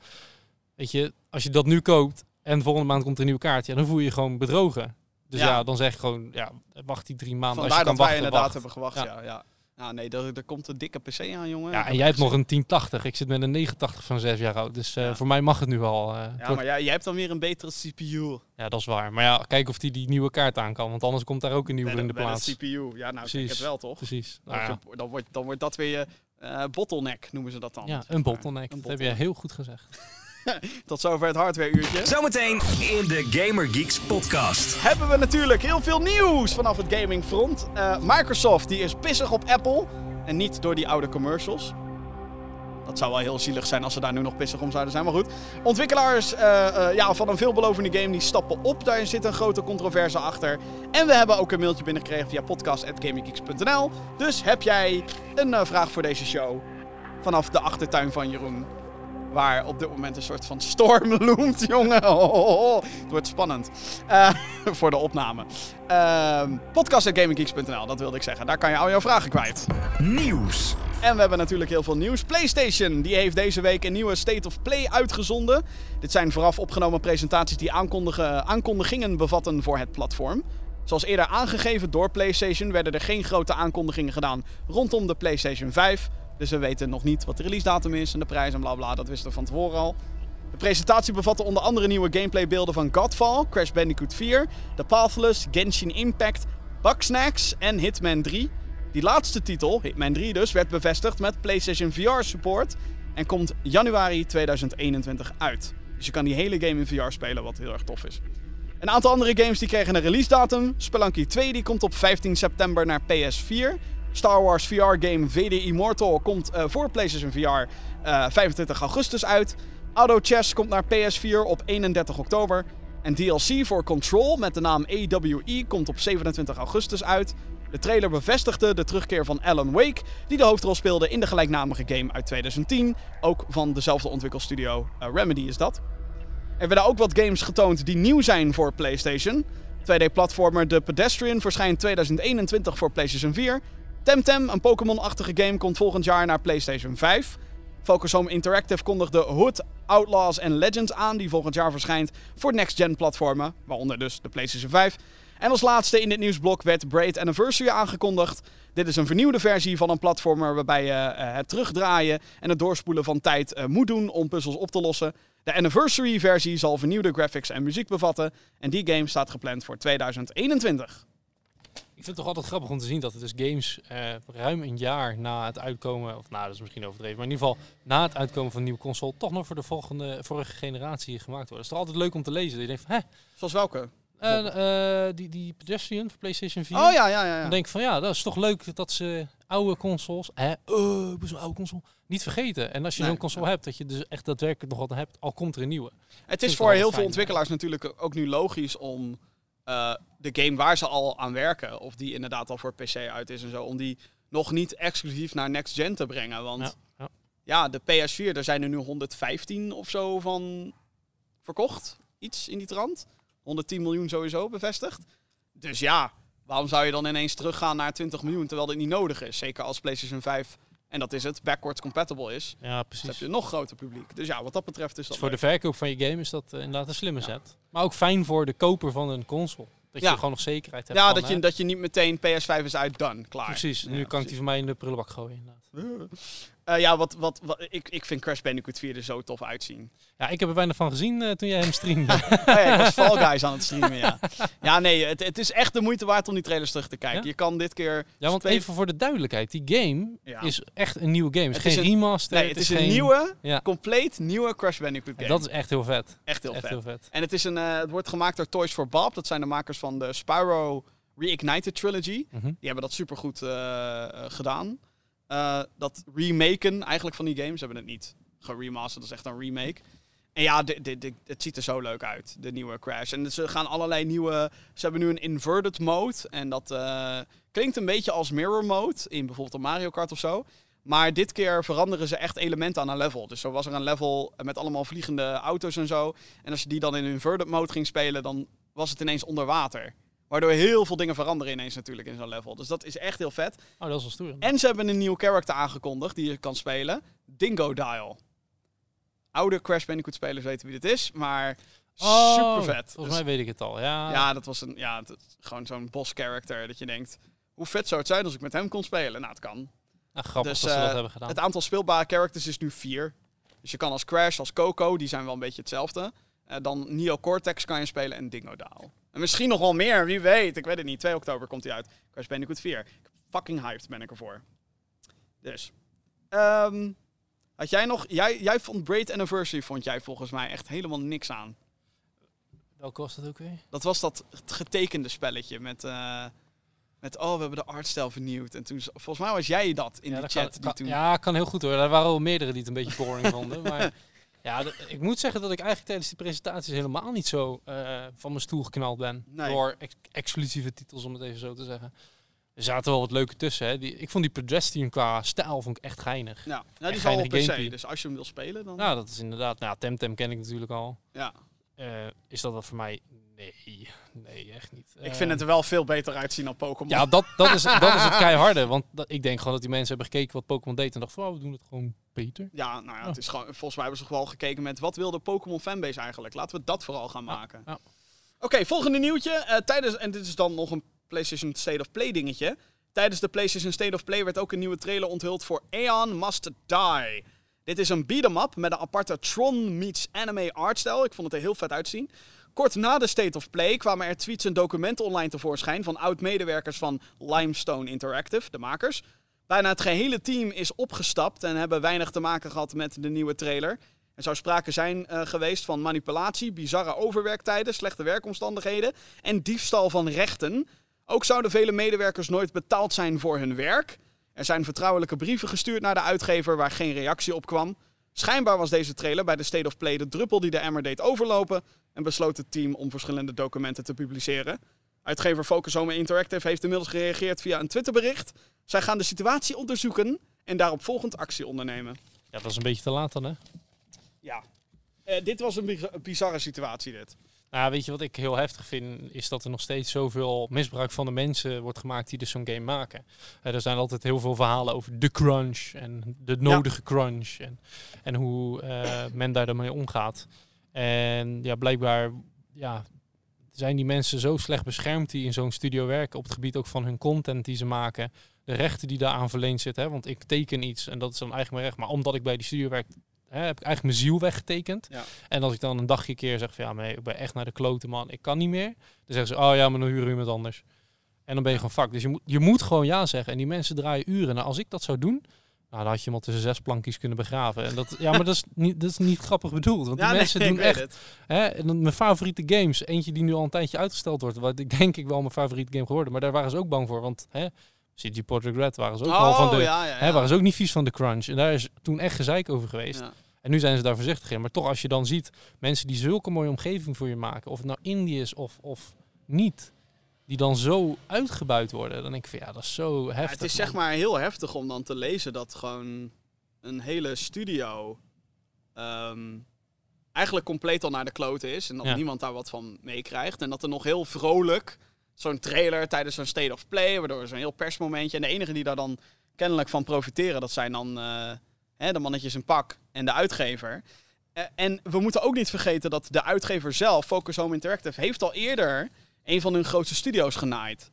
C: weet je, als je dat nu koopt en volgende maand komt er een nieuwe kaart, ja, dan voel je je gewoon bedrogen. Dus
B: Ja.
C: ja, dan zeg gewoon, ja, wacht die drie maanden.
B: Vandaar
C: als je
B: dat
C: kan
B: wij
C: wachten,
B: inderdaad
C: wacht.
B: hebben gewacht, ja.
C: Ja.
B: ja, Nou nee, er, er komt een dikke PC aan, jongen.
C: Ja, en jij hebt
B: heb
C: nog
B: ik
C: een 1080. Ik zit met een 89 van 6 jaar oud. Dus eh,
B: Ja.
C: voor mij mag het nu al. eh.
B: Ja, maar jij, jij hebt dan weer een betere CPU.
C: ja, dat is waar. Maar ja, kijk of die die nieuwe kaart aan kan. Want anders komt daar ook een nieuwe in
B: de,
C: plaats.
B: CPU. Ja, nou, ik
C: Precies.
B: het wel, toch?
C: Precies.
B: Dan,
C: Nou ja.
B: dan, wordt, dan wordt dat weer je eh, bottleneck, noemen ze dat dan.
C: Ja, een bottleneck.
B: Een
C: Dat heb je heel goed gezegd.
B: Tot zover het hardware-uurtje.
A: Zometeen in de Gamer Geeks podcast.
B: Hebben we natuurlijk heel veel nieuws vanaf het gamingfront. Eh Microsoft die is pissig op Apple. En niet door die oude commercials. Dat zou wel heel zielig zijn als ze daar nu nog pissig om zouden zijn. Maar goed. Ontwikkelaars eh, eh, ja, van een veelbelovende game die stappen op. Daar zit een grote controverse achter. En we hebben ook een mailtje binnengekregen via podcast.gaminggeeks.nl. Dus heb jij een vraag voor deze show? Vanaf de achtertuin van Jeroen. Waar op dit moment een soort van storm loomt, jongen. Oh, oh, oh. Het wordt spannend. Eh, voor de opname. Uh, Podcast.gaminggeeks.nl, dat wilde ik zeggen. Daar kan je al jouw vragen kwijt.
A: Nieuws.
B: En we hebben natuurlijk heel veel nieuws. PlayStation die heeft deze week een nieuwe State of Play uitgezonden. Dit zijn vooraf opgenomen presentaties die aankondigingen bevatten voor het platform. Zoals eerder aangegeven door PlayStation werden er geen grote aankondigingen gedaan rondom de PlayStation 5. Dus we weten nog niet wat de release datum is en de prijs en bla bla. Dat wisten we van tevoren al. De presentatie bevatte onder andere nieuwe gameplaybeelden van Godfall, Crash Bandicoot 4, The Pathless, Genshin Impact, Bugsnax en Hitman 3. Die laatste titel, Hitman 3 dus, werd bevestigd met PlayStation VR support en komt januari 2021 uit. Dus je kan die hele game in VR spelen, wat heel erg tof is. Een aantal andere games die kregen een release datum. Spelunky 2 die komt op 15 september naar PS4. Star Wars VR game VD Immortal komt uh, voor PlayStation VR uh, 25 augustus uit. Auto Chess komt naar PS4 op 31 oktober. En DLC voor Control met de naam AWE komt op 27 augustus uit. De trailer bevestigde de terugkeer van Alan Wake, die de hoofdrol speelde in de gelijknamige game uit 2010. Ook van dezelfde ontwikkelstudio uh, Remedy is dat. Er werden ook wat games getoond die nieuw zijn voor PlayStation. 2D-platformer The Pedestrian verschijnt 2021 voor PlayStation 4. Temtem, een Pokémon-achtige game, komt volgend jaar naar PlayStation 5. Focus Home Interactive kondigde Hood, Outlaws en Legends aan, die volgend jaar verschijnt voor next-gen platformen, waaronder dus de PlayStation 5. En als laatste in dit nieuwsblok werd Braid Anniversary aangekondigd. Dit is een vernieuwde versie van een platformer waarbij je uh, het terugdraaien en het doorspoelen van tijd uh, moet doen om puzzels op te lossen. De Anniversary versie zal vernieuwde graphics en muziek bevatten en die game staat gepland voor 2021.
C: Ik vind het toch altijd grappig om te zien dat het dus games uh, ruim een jaar na het uitkomen, of nou dat is misschien overdreven, maar in ieder geval na het uitkomen van een nieuwe console toch nog voor de volgende, vorige generatie gemaakt worden. Het is toch altijd leuk om te lezen. Je denkt van, hè?
B: Zoals welke?
C: Uh, uh, die, die Pedestrian voor PlayStation 4.
B: Oh ja, ja, ja. ja.
C: Dan denk ik van ja, dat is toch leuk dat ze oude consoles, hè, uh, zo'n oude console, niet vergeten. En als je nee, zo'n console ja. hebt, dat je dus echt daadwerkelijk nog wat hebt, al komt er een nieuwe.
B: Het is voor heel veel ontwikkelaars natuurlijk ook nu logisch om uh, de game waar ze al aan werken, of die inderdaad al voor PC uit is en zo, om die nog niet exclusief naar next gen te brengen. Want ja, ja. ja de PS4, er zijn er nu 115 of zo van verkocht. Iets in die trant. 110 miljoen sowieso bevestigd. Dus ja, waarom zou je dan ineens teruggaan naar 20 miljoen terwijl dit niet nodig is? Zeker als PlayStation 5, en dat is het, backwards compatible is.
C: Ja, precies.
B: Dus heb je een nog groter publiek. Dus ja, wat dat betreft is dat.
C: Dus voor leuk. de verkoop van je game is dat uh, inderdaad een slimme ja. set. Maar ook fijn voor de koper van een console. Dat
B: ja.
C: je gewoon nog zekerheid hebt.
B: Ja,
C: van,
B: dat, je, dat je niet meteen PS5 is uit, done, klaar.
C: Precies, nu
B: Ja,
C: kan ik die van mij in de prullenbak gooien inderdaad.
B: Uh, ja, wat, wat, wat, ik, ik vind Crash Bandicoot 4 er zo tof uitzien.
C: Ja, ik heb er weinig van gezien uh, toen jij hem streamde.
B: oh ja, ik was Fall Guys aan het streamen, ja. Ja, nee, het, het is echt de moeite waard om die trailers terug te kijken.
C: Ja?
B: Je kan dit keer...
C: Ja, want even voor de duidelijkheid. Die game
B: Ja.
C: is echt een nieuwe game. Het is
B: Het is
C: geen
B: een-
C: remaster.
B: Nee, het is een nieuwe,
C: Ja.
B: compleet nieuwe Crash Bandicoot game.
C: En dat is echt heel vet.
B: echt heel
C: echt
B: vet.
C: heel vet.
B: En het, is een, eh, het wordt gemaakt door Toys for Bob. Dat zijn de makers van de Spyro Reignited Trilogy.
C: Mhm.
B: Die hebben dat supergoed eh eh, gedaan. Eh, dat remaken eigenlijk van die games. Ze hebben het niet geremasterd, dat is echt een remake. En ja, de, de- het ziet er zo leuk uit, de nieuwe Crash. En ze gaan allerlei nieuwe... Ze hebben nu een inverted mode. En dat eh, klinkt een beetje als mirror mode in bijvoorbeeld een Mario Kart of zo. Maar dit keer veranderen ze echt elementen aan een level. Dus zo was er een level met allemaal vliegende auto's en zo. En als je die dan in inverted mode ging spelen, dan was het ineens onder water. Waardoor heel veel dingen veranderen ineens natuurlijk in zo'n level. Dus dat is echt heel vet.
C: Oh, dat is wel stoer.
B: En ze hebben een nieuw character aangekondigd die je kan spelen. Dingo Dial. Oude Crash Bandicoot spelers weten wie dit is, maar
C: Oh,
B: super vet.
C: Volgens mij weet ik het al. Ja,
B: ja, dat was een, ja, gewoon zo'n boss character dat je denkt, hoe vet zou het zijn als ik met hem kon spelen? Nou, het kan.
C: Nou, grappig
B: Dus,
C: dat ze
B: eh,
C: dat hebben gedaan.
B: Het aantal speelbare characters is nu vier. Dus je kan als Crash, als Coco, die zijn wel een beetje hetzelfde. Eh, dan Neo Cortex kan je spelen en Dingo Dial. En misschien nog wel meer, wie weet. Ik weet het niet. 2 oktober komt hij uit. Crash Bandicoot 4. Fucking hyped ben ik ervoor. Dus. Ehm, had jij nog... Jij, jij vond Braid Anniversary, vond jij volgens mij echt helemaal niks aan.
C: Welke was dat ook weer?
B: Dat was dat getekende spelletje met... eh, met, oh, we hebben de artstijl vernieuwd. En toen, volgens mij was jij dat in
C: dat
B: chat.
C: Kan,
B: die
C: kan-
B: toen...
C: Ja, kan heel goed hoor. Er waren wel meerdere die het een beetje boring vonden. Maar ja, ik moet zeggen dat ik eigenlijk tijdens die presentaties helemaal niet zo eh, van mijn stoel geknald ben.
B: Nee.
C: Door ex- exclusieve titels, om het even zo te zeggen. Er zaten wel wat leuke tussen. Hè. Die, ik vond die pedestrian qua stijl vond ik echt geinig.
B: Ja, ja die is al op PC, dus als je hem wil spelen dan...
C: Nou, dat is inderdaad... Nou, Temtem ken ik natuurlijk al.
B: Ja.
C: Eh, is dat wat voor mij? Nee, nee, echt niet.
B: Ik vind het er wel veel beter uitzien dan Pokémon.
C: Ja, dat, dat, is, dat is het keiharde. Want dat, ik denk gewoon dat die mensen hebben gekeken wat Pokémon deed en dachten van, oh, we doen het gewoon beter.
B: Ja, nou ja,
C: Oh.
B: het is gewoon, volgens mij hebben ze wel gekeken met wat wil de Pokémon fanbase eigenlijk. Laten we dat vooral gaan maken.
C: ja.
B: Oké, volgende nieuwtje. Eh, tijdens, en dit is dan nog een PlayStation State of Play dingetje. Tijdens de PlayStation State of Play werd ook een nieuwe trailer onthuld voor Aeon Must Die. Dit is een beat-em-up met een aparte Tron meets anime artstyle. Ik vond het er heel vet uitzien. Kort na de State of Play kwamen er tweets en documenten online tevoorschijn van oud-medewerkers van Limestone Interactive, de makers. Bijna het gehele team is opgestapt en hebben weinig te maken gehad met de nieuwe trailer. Er zou sprake zijn eh, geweest van manipulatie, bizarre overwerktijden, slechte werkomstandigheden en diefstal van rechten. Ook zouden vele medewerkers nooit betaald zijn voor hun werk. Er zijn vertrouwelijke brieven gestuurd naar de uitgever waar geen reactie op kwam. Schijnbaar was deze trailer bij de State of Play de druppel die de emmer deed overlopen en besloot het team om verschillende documenten te publiceren. Uitgever Focus Home Interactive heeft inmiddels gereageerd via een Twitterbericht. Zij gaan de situatie onderzoeken en daarop volgend actie ondernemen.
C: Ja, dat is een beetje te laat dan, hè?
B: Ja, Eh, dit was een biz- bizarre situatie dit.
C: Nou, weet je wat ik heel heftig vind, is dat er nog steeds zoveel misbruik van de mensen wordt gemaakt die dus zo'n game maken. Eh, er zijn altijd heel veel verhalen over de crunch en de nodige crunch en, en hoe eh, men daar daarmee omgaat. En ja, blijkbaar ja, zijn die mensen zo slecht beschermd die in zo'n studio werken op het gebied ook van hun content die ze maken. De rechten die daaraan verleend zitten. Hè? Want ik teken iets en dat is dan eigenlijk mijn recht. Maar omdat ik bij die studio werk, hè, heb ik eigenlijk mijn ziel weggetekend.
B: Ja.
C: En als ik dan een dagje keer zeg van ja, maar ik ben echt naar de kloten man, ik kan niet meer. Dan zeggen ze, oh ja, maar dan huren we iemand anders. En dan ben je gewoon fuck. Dus je moet, je moet gewoon ja zeggen. En die mensen draaien uren. Nou, als ik dat zou doen, nou, dan had je iemand tussen zes plankjes kunnen begraven. En dat, ja, maar dat is niet, dat is niet grappig bedoeld. Want die
B: Ja,
C: mensen doen echt. Hè, en dan mijn favoriete games, eentje die nu al een tijdje uitgesteld wordt, wat ik denk ik wel mijn favoriete game geworden, maar daar waren ze ook bang voor, want hè, CG Projekt Red waren ze ook al van de,
B: Oh, ja, ja,
C: hè, waren ze ook niet vies van de crunch. En daar is toen echt gezeik over geweest. En nu zijn ze daar voorzichtig in. Maar toch, als je dan ziet mensen die zulke mooie omgeving voor je maken, of het nou Indie is of, of niet, die dan zo uitgebuit worden, dan denk ik van ja, dat is zo heftig.
B: Ja, het is
C: man.
B: zeg maar heel heftig om dan te lezen dat gewoon een hele studio ehm, eigenlijk compleet al naar de klote is. En dat
C: Ja.
B: niemand daar wat van meekrijgt. En dat er nog heel vrolijk zo'n trailer tijdens zo'n State of Play, waardoor zo'n heel persmomentje. En de enige die daar dan kennelijk van profiteren, dat zijn dan eh, hè, de mannetjes in pak en de uitgever. Eh, en we moeten ook niet vergeten dat de uitgever zelf, Focus Home Interactive, heeft al eerder een van hun grootste studio's genaaid.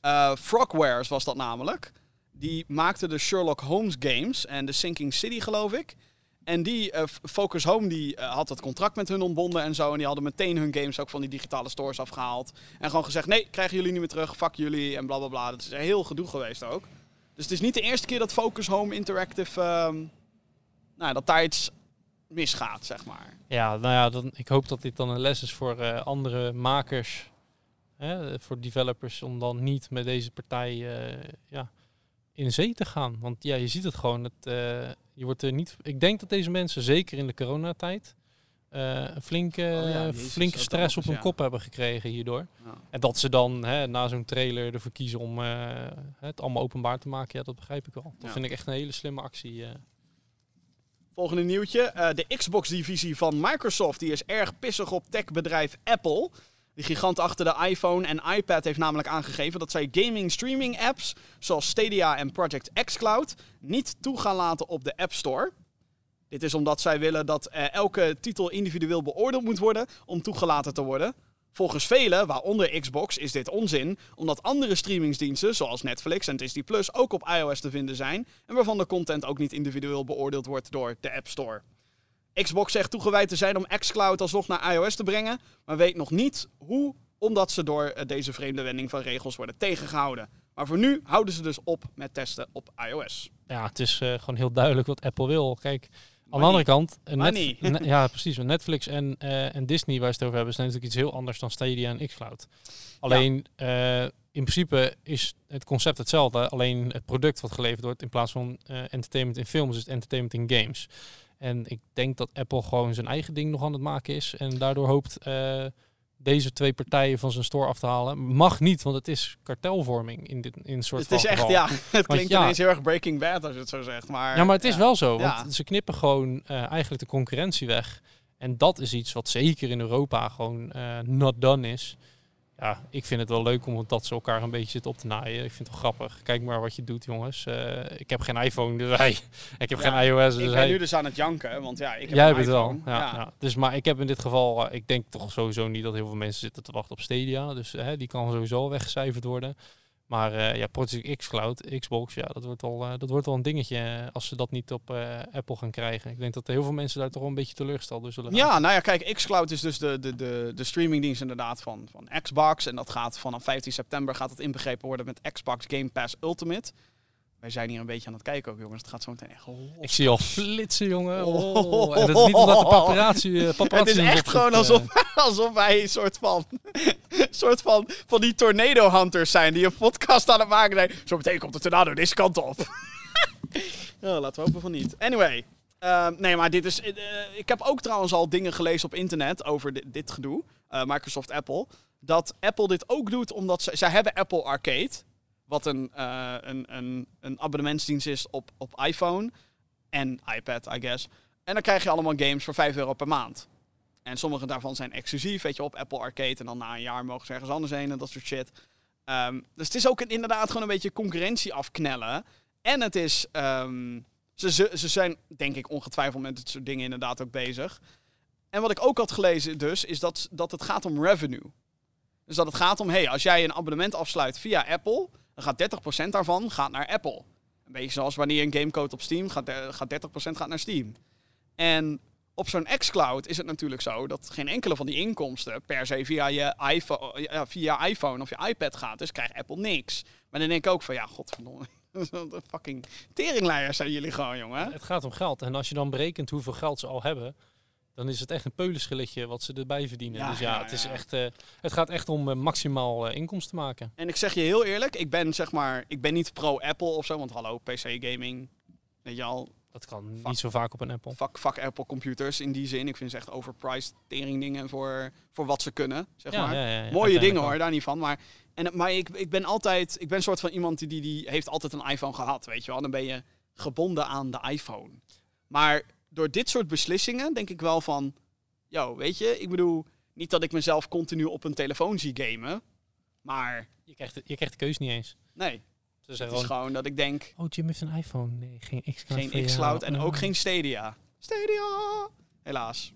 B: Eh Frogwares was dat namelijk. Die maakte de Sherlock Holmes games en de Sinking City, geloof ik. En die, eh, Focus Home, die eh, had het contract met hun ontbonden en zo. En die hadden meteen hun games ook van die digitale stores afgehaald. En gewoon gezegd, nee, krijgen jullie niet meer terug, fuck jullie en bla bla bla. Dat is een heel gedoe geweest ook. Dus het is niet de eerste keer dat Focus Home Interactive, ehm, nou, dat daar iets misgaat, zeg maar.
C: Ja, nou ja, dan, ik hoop dat dit dan een les is voor andere makers, hè, voor developers, om dan niet met deze partij eh, ja, in zee te gaan. Want ja, je ziet het gewoon. Het, eh, je wordt er niet, ik denk dat deze mensen, zeker in de coronatijd, eh, een flinke,
B: Oh ja, jezus,
C: flinke stress op hun
B: ja.
C: kop hebben gekregen hierdoor.
B: Ja.
C: En dat ze dan hè, na zo'n trailer ervoor kiezen om het allemaal openbaar te maken, ja, dat begrijp ik wel. Dat vind ik echt een hele slimme actie.
B: Volgende nieuwtje. De Xbox-divisie van Microsoft die is erg pissig op techbedrijf Apple. Die gigant achter de iPhone en iPad heeft namelijk aangegeven dat zij gaming streaming apps zoals Stadia en Project xCloud niet toe gaan laten op de App Store. Dit is omdat zij willen dat eh, elke titel individueel beoordeeld moet worden om toegelaten te worden. Volgens velen, waaronder Xbox, is dit onzin, omdat andere streamingsdiensten zoals Netflix en Disney Plus ook op iOS te vinden zijn en waarvan de content ook niet individueel beoordeeld wordt door de App Store. Xbox zegt toegewijd te zijn om xCloud alsnog naar iOS te brengen, maar weet nog niet hoe, omdat ze door eh, deze vreemde wending van regels worden tegengehouden. Maar voor nu houden ze dus op met testen op iOS.
C: ja, het is eh, gewoon heel duidelijk wat Apple wil. Kijk, aan de andere kant, eh, ne- ja precies, Netflix en, en Disney, waar ze het over hebben, zijn natuurlijk iets heel anders dan Stadia en xCloud. Alleen, in principe is het concept hetzelfde, alleen het product wat geleverd wordt in plaats van entertainment in films, is het entertainment in games. En ik denk dat Apple gewoon zijn eigen ding nog aan het maken is en daardoor hoopt eh, deze twee partijen van zijn store af te halen. Mag niet, want het is kartelvorming in dit in soort
B: Het is echt,
C: geval.
B: ja, het klinkt
C: ja.
B: ineens heel erg Breaking Bad als je het zo zegt. Maar,
C: Ja, maar het is
B: ja.
C: wel zo, want
B: Ja.
C: ze knippen gewoon eh, eigenlijk de concurrentie weg. En dat is iets wat zeker in Europa gewoon eh, not done is. Ja, ik vind het wel leuk om dat ze elkaar een beetje zitten op te naaien. Ik vind het wel grappig. Kijk maar wat je doet, jongens. Eh, ik heb geen iPhone, dus hij. ik heb
B: Ja,
C: geen iOS, dus
B: Ik
C: hij.
B: nu dus aan het janken, want ja, ik heb
C: Jij
B: een
C: hebt het wel.
B: iPhone.
C: Ja,
B: Ja.
C: ja. Dus, maar ik heb in dit geval, eh, ik denk toch sowieso niet dat heel veel mensen zitten te wachten op Stadia. Dus eh, die kan sowieso weggecijferd worden. Maar eh, ja, Project X Cloud, Xbox, ja, dat wordt wel, eh, dat wordt wel een dingetje eh, als ze dat niet op Apple gaan krijgen. Ik denk dat heel veel mensen daar toch wel een beetje teleurgesteld door zullen
B: Ja, nou ja, kijk, xCloud is dus de, de, de, de streamingdienst inderdaad van, van Xbox. En dat gaat vanaf 15 september gaat het inbegrepen worden met Xbox Game Pass Ultimate. Wij zijn hier een beetje aan het kijken ook, jongens. Het gaat zo meteen echt los.
C: Ik zie al flitsen, jongen.
B: Oh.
C: Oh. En dat is niet omdat de paparazzi, eh, paparazzi
B: Het is echt gewoon alsof, alsof wij een soort van, soort van, van die tornado hunters zijn die een podcast aan het maken zijn. Zo meteen komt de tornado deze kant op. Ja, laten we hopen van niet. Anyway. ehm, nee, maar dit is. eh, ik heb ook trouwens al dingen gelezen op internet over dit, dit gedoe. eh, Microsoft Apple. Dat Apple dit ook doet omdat ze. Zij hebben Apple Arcade. Wat een, eh, een, een, een abonnementsdienst is op, op iPhone. En iPad, I guess. En dan krijg je allemaal games voor 5 euro per maand. En sommige daarvan zijn exclusief, weet je, op Apple Arcade. En dan na een jaar mogen ze ergens anders heen en dat soort shit. Ehm, dus het is ook inderdaad gewoon een beetje concurrentie afknellen. En het is... ehm, ze, ze, ze zijn, denk ik, ongetwijfeld met dit soort dingen inderdaad ook bezig. En wat ik ook had gelezen dus, is dat, dat het gaat om revenue. Dus dat het gaat om, hey, als jij een abonnement afsluit via Apple, dan gaat 30% daarvan gaat naar Apple. Een beetje zoals wanneer een gamecode op Steam gaat, de- gaat 30% gaat naar Steam. En op zo'n xCloud is het natuurlijk zo dat geen enkele van die inkomsten per se via je iPhone, ja, via iPhone of je iPad gaat. Dus krijgt Apple niks. Maar dan denk ik ook van, ja, godverdomme. Een fucking teringleiers zijn jullie gewoon, jongen.
C: Het gaat om geld. En als je dan berekent hoeveel geld ze al hebben, dan is het echt een peulenschilletje wat ze erbij verdienen.
B: Ja,
C: dus ja,
B: ja,
C: het, is echt, eh, het gaat echt om eh, maximaal eh, inkomsten maken.
B: En ik zeg je heel eerlijk, ik ben zeg maar, ik ben niet pro-Apple of zo, want hallo, PC-gaming, weet je al,
C: Dat kan niet zo vaak op een Apple.
B: fuck, fuck Apple computers in die zin. Ik vind ze echt overpriced teringdingen voor, voor wat ze kunnen, zeg maar. Mooie dingen hoor, daar niet van. Maar, en, maar ik, ik ben altijd, ik ben een soort van iemand die, die, die heeft altijd een iPhone gehad, weet je wel. Dan ben je gebonden aan de iPhone. Maar door dit soort beslissingen denk ik wel van, yo, weet je, ik bedoel, niet dat ik mezelf continu op een telefoon zie gamen, maar
C: Je krijgt, de, je krijgt de keus niet eens.
B: nee,
C: Ze
B: het
C: zeggen
B: is
C: gewoon,
B: gewoon dat ik denk,
C: oh Jim heeft een iPhone. Nee, geen X-Cloud
B: geen xCloud en
C: Oh.
B: ook geen Stadia. Stadia! Helaas.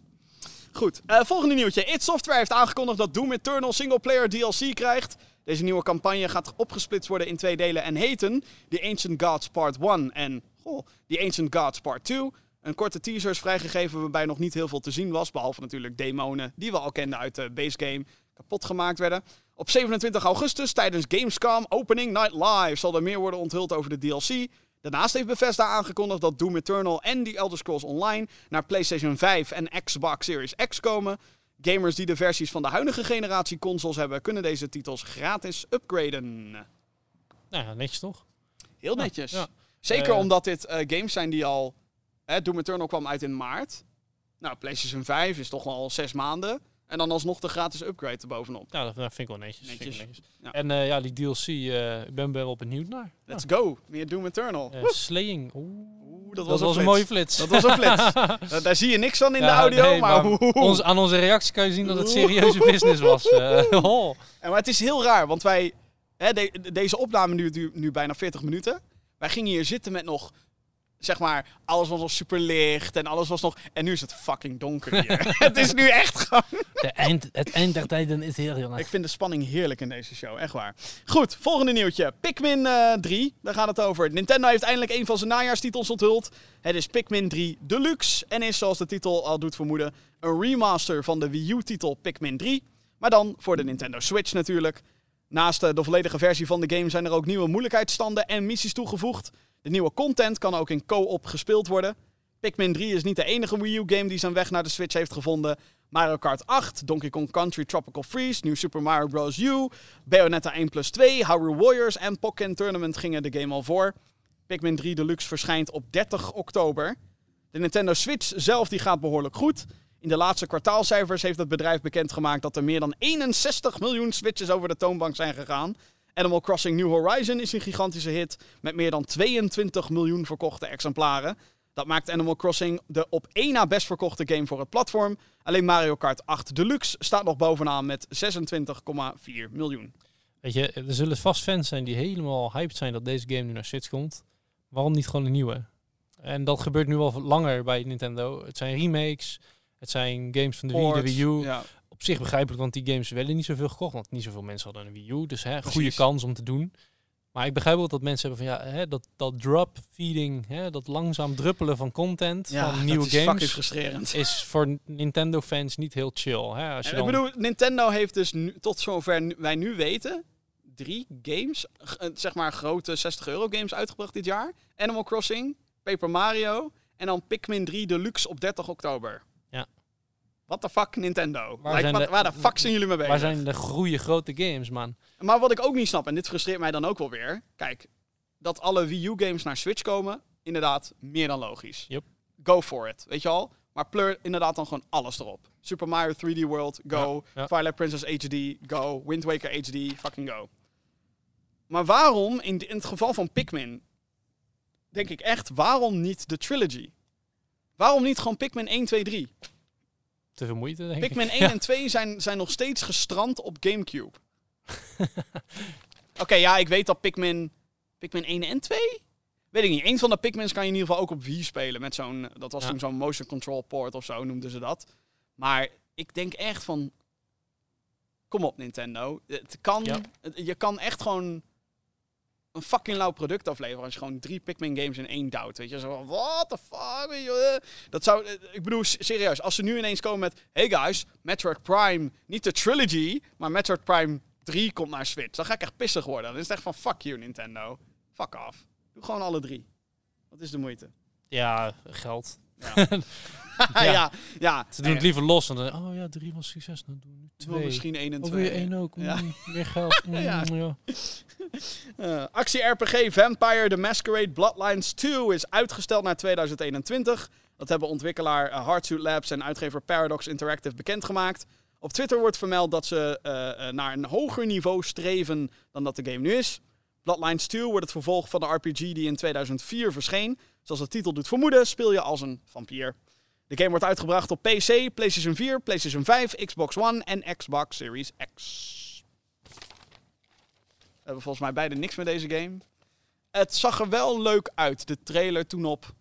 B: Goed, eh, volgende nieuwtje. It Software heeft aangekondigd dat Doom Eternal singleplayer DLC krijgt. Deze nieuwe campagne gaat opgesplitst worden in twee delen en heten The Ancient Gods Part 1 en goh, The Ancient Gods Part 2. Een korte teaser is vrijgegeven waarbij nog niet heel veel te zien was, behalve natuurlijk demonen die we al kenden uit de base game kapot gemaakt werden. Op 27 augustus tijdens Gamescom Opening Night Live zal er meer worden onthuld over de DLC. Daarnaast heeft Bethesda aangekondigd dat Doom Eternal en The Elder Scrolls Online naar PlayStation 5 en Xbox Series X komen. Gamers die de versies van de huidige generatie consoles hebben, kunnen deze titels gratis upgraden.
C: Nou ja, netjes toch?
B: Heel netjes.
C: ja.
B: Zeker
C: Eh,
B: omdat dit eh, games zijn die al... Hè, Doom Eternal kwam uit in maart. Nou, PlayStation 5 is toch wel zes maanden. En dan alsnog de gratis upgrade erbovenop.
C: Ja, dat, dat vind ik wel netjes. Ik.
B: Ja.
C: En eh, ja, die DLC, eh, ik ben wel benieuwd naar. Ja.
B: Let's go. Meer Doom Eternal. Woe.
C: Slaying. Oeh,
B: Oeh,
C: dat, was, een mooie flits.
B: Dat was een flits. Da- Daar zie je niks van in de audio,
C: nee,
B: maar...
C: Ons, aan onze reactie kan je zien dat het serieuze business was. Oh.
B: En maar het is heel raar, want wij... Hè, de- deze opname duurt nu, nu bijna 40 minuten. Wij gingen hier zitten met nog... Zeg maar, alles was nog super licht en alles was nog... En nu is het fucking donker hier. het is nu echt gewoon...
C: De eind, het eind der tijden is heel jongen.
B: Ik vind de spanning heerlijk in deze show, echt waar. Goed, volgende nieuwtje. Pikmin eh 3, daar gaat het over. Nintendo heeft eindelijk een van zijn najaarstitels onthuld. Het is Pikmin 3 Deluxe en is, zoals de titel al doet vermoeden, een remaster van de Wii U-titel Pikmin 3. Maar dan voor de Nintendo Switch natuurlijk. Naast eh, de volledige versie van de game zijn er ook nieuwe moeilijkheidsstanden en missies toegevoegd. De nieuwe content kan ook in co-op gespeeld worden. Pikmin 3 is niet de enige Wii U-game die zijn weg naar de Switch heeft gevonden. Mario Kart 8, Donkey Kong Country Tropical Freeze, New Super Mario Bros. U, Bayonetta 1 plus 2, Hyrule Warriors en Pokken Tournament gingen de game al voor. Pikmin 3 Deluxe verschijnt op 30 oktober. De Nintendo Switch zelf die gaat behoorlijk goed. In de laatste kwartaalcijfers heeft het bedrijf bekendgemaakt dat er meer dan 61 miljoen switches over de toonbank zijn gegaan. Animal Crossing New Horizon is een gigantische hit met meer dan 22 miljoen verkochte exemplaren. Dat maakt Animal Crossing de op één na best verkochte game voor het platform. Alleen Mario Kart 8 Deluxe staat nog bovenaan met 26,4 miljoen.
C: Weet je, er zullen vast fans zijn die helemaal hyped zijn dat deze game nu naar Switch komt. Waarom niet gewoon een nieuwe? En dat gebeurt nu al langer bij Nintendo. Het zijn remakes, het zijn games van de Wii, de Wii U.
B: Ja.
C: Op zich begrijpelijk, want die games werden niet zoveel gekocht. Want niet zoveel mensen hadden een Wii U. Dus hè, goede kans om te doen. Maar ik begrijp ook dat mensen hebben van ja, hè, dat, dat drop feeding, hè, dat langzaam druppelen van content
B: Ja,
C: van nieuwe
B: is
C: games
B: frustrerend.
C: is voor Nintendo fans niet heel chill. Hè? Als je dan,
B: Ik bedoel, Nintendo heeft dus nu, tot zover wij nu weten, drie games, eh, zeg maar grote 60 euro games uitgebracht dit jaar. Animal Crossing, Paper Mario en dan Pikmin 3 Deluxe op 30 oktober. What the fuck Nintendo?
C: Waar
B: Like,
C: zijn
B: wat-
C: de-
B: waar de fuck zijn jullie mee bezig?
C: waar zijn de goede grote games, man?
B: Maar wat ik ook niet snap, en dit frustreert mij dan ook wel weer. Kijk, dat alle Wii U games naar Switch komen, inderdaad, meer dan logisch.
C: Yep.
B: Go for it, weet je al? Maar pleur inderdaad dan gewoon alles erop. Super Mario 3D World, go.
C: Ja, ja.
B: Twilight Princess HD, go. Wind Waker HD, fucking go. Maar waarom, in, in het geval van Pikmin, denk ik echt, waarom niet de trilogy? Waarom niet gewoon Pikmin 1, 2, 3?
C: Te veel moeite, denk
B: Pikmin
C: ik.
B: 1 en 2 zijn, zijn nog steeds gestrand op Gamecube. Oké, ja, ik weet dat Pikmin... Pikmin 1 en 2? Weet ik niet. Eén van de Pikmins kan je in ieder geval ook op Wii spelen. Met zo'n... Dat was
C: Ja.
B: toen zo'n motion control port of zo, noemden ze dat. Maar ik denk echt van... Kom op, Nintendo. Het kan...
C: Ja.
B: het- Je kan echt gewoon... Een fucking lauw product afleveren als je gewoon drie Pikmin games in één duwt. Weet je, zo van, what the fuck, eh. Dat zou, eh, ik bedoel, serieus, als ze nu ineens komen met, hey guys, Metroid Prime, niet de trilogy, maar Metroid Prime 3 komt naar Switch. Dan ga ik echt pissig worden. Dan is het echt van, fuck you Nintendo. Fuck off. Doe gewoon alle drie. Wat is de moeite?
C: Ja, geld.
B: Ja, ja. ja.
C: Ze doen het liever los. En dan, oh ja, drie was succes. Dan doen we
B: misschien één en
C: Oh,
B: twee.
C: weer één ook.
B: Ja.
C: Mm, Meer geld. Mm,
B: Ja.
C: ja.
B: Eh, actie-RPG Vampire The Masquerade Bloodlines 2 is uitgesteld naar 2021. Dat hebben ontwikkelaar uh, Hardsuit Labs en uitgever Paradox Interactive bekendgemaakt. Op Twitter wordt vermeld dat ze eh, eh, naar een hoger niveau streven dan dat de game nu is. Bloodlines 2 wordt het vervolg van de RPG die in 2004 verscheen. Zoals de titel doet vermoeden, speel je als een vampier. De game wordt uitgebracht op PC, PlayStation 4, PlayStation 5, Xbox One en Xbox Series X. We hebben volgens mij beide niks met deze game. Het zag er wel leuk uit, de trailer toen op.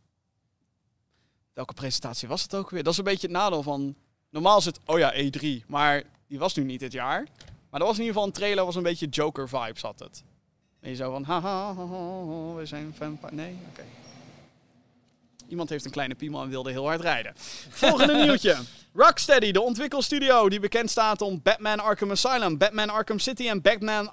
B: Welke presentatie was het ook weer? Dat is een beetje het nadeel van. Normaal is het, oh ja, E3. Maar die was nu niet dit jaar. Maar er was in ieder geval een trailer, was een beetje Joker vibes had het. Ben je zo van, haha, haha, we zijn vampire. Nee? Oké. Iemand heeft een kleine piemel en wilde heel hard rijden. Volgende nieuwtje. Rocksteady, de ontwikkelstudio die bekend staat om Batman Arkham Asylum, Batman Arkham City en Batman,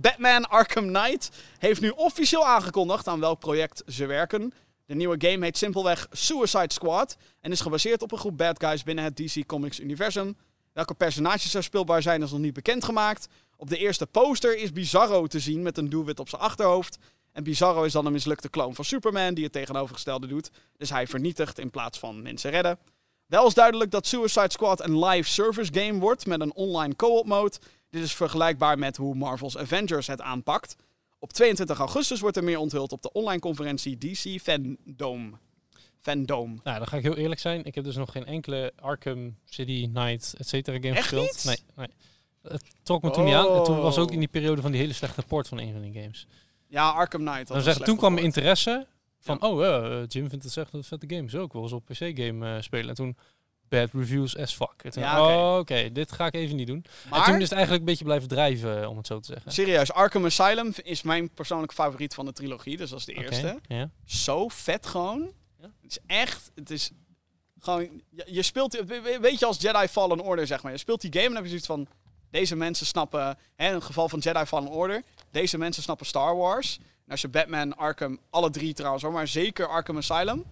B: Batman Arkham Knight, heeft nu officieel aangekondigd aan welk project ze werken. De nieuwe game heet simpelweg Suicide Squad en is gebaseerd op een groep bad guys binnen het DC Comics universum. Welke personages er speelbaar zijn is nog niet bekendgemaakt. Op de eerste poster is Bizarro te zien met een doelwit op zijn achterhoofd. En Bizarro is dan een mislukte kloon van Superman die het tegenovergestelde doet. Dus hij vernietigt in plaats van mensen redden. Wel is duidelijk dat Suicide Squad een live service game wordt met een online co-op mode. Dit is vergelijkbaar met hoe Marvel's Avengers het aanpakt. Op 22 augustus wordt er meer onthuld op de online conferentie DC Fandom. Fandom.
C: Nou, dan ga ik heel eerlijk zijn. Ik heb dus nog geen enkele Arkham City, Night, et cetera game
B: Echt
C: gespeeld.
B: niet?
C: Nee, nee. Het trok me toen niet aan. En toen was ook
B: Oh.
C: in die periode van die hele slechte port van een van die games.
B: Ja, Arkham Knight.
C: Dan zeggen, toen kwam mijn interesse van,
B: Ja.
C: oh ja, eh, Jim vindt het echt een vette game. Zo, ik wil eens op PC-game eh, spelen. En toen bad reviews as fuck. En toen,
B: Ja,
C: oh,
B: oké.
C: dit ga ik even niet doen. En
B: Maar,
C: toen is het eigenlijk een beetje blijven drijven, om het zo te zeggen.
B: serieus, Arkham Asylum is mijn persoonlijke favoriet van de trilogie. Dus dat is de eerste. Zo vet gewoon.
C: Ja.
B: Het is echt, het is gewoon, je, je speelt, we- we- weet je als Jedi Fallen Order zeg maar. Je speelt die game en dan heb je zoiets van, deze mensen snappen, hè, in het geval van Jedi Fallen Order, deze mensen snappen Star Wars. En als je Batman, Arkham, alle drie trouwens hoor, maar zeker Arkham Asylum,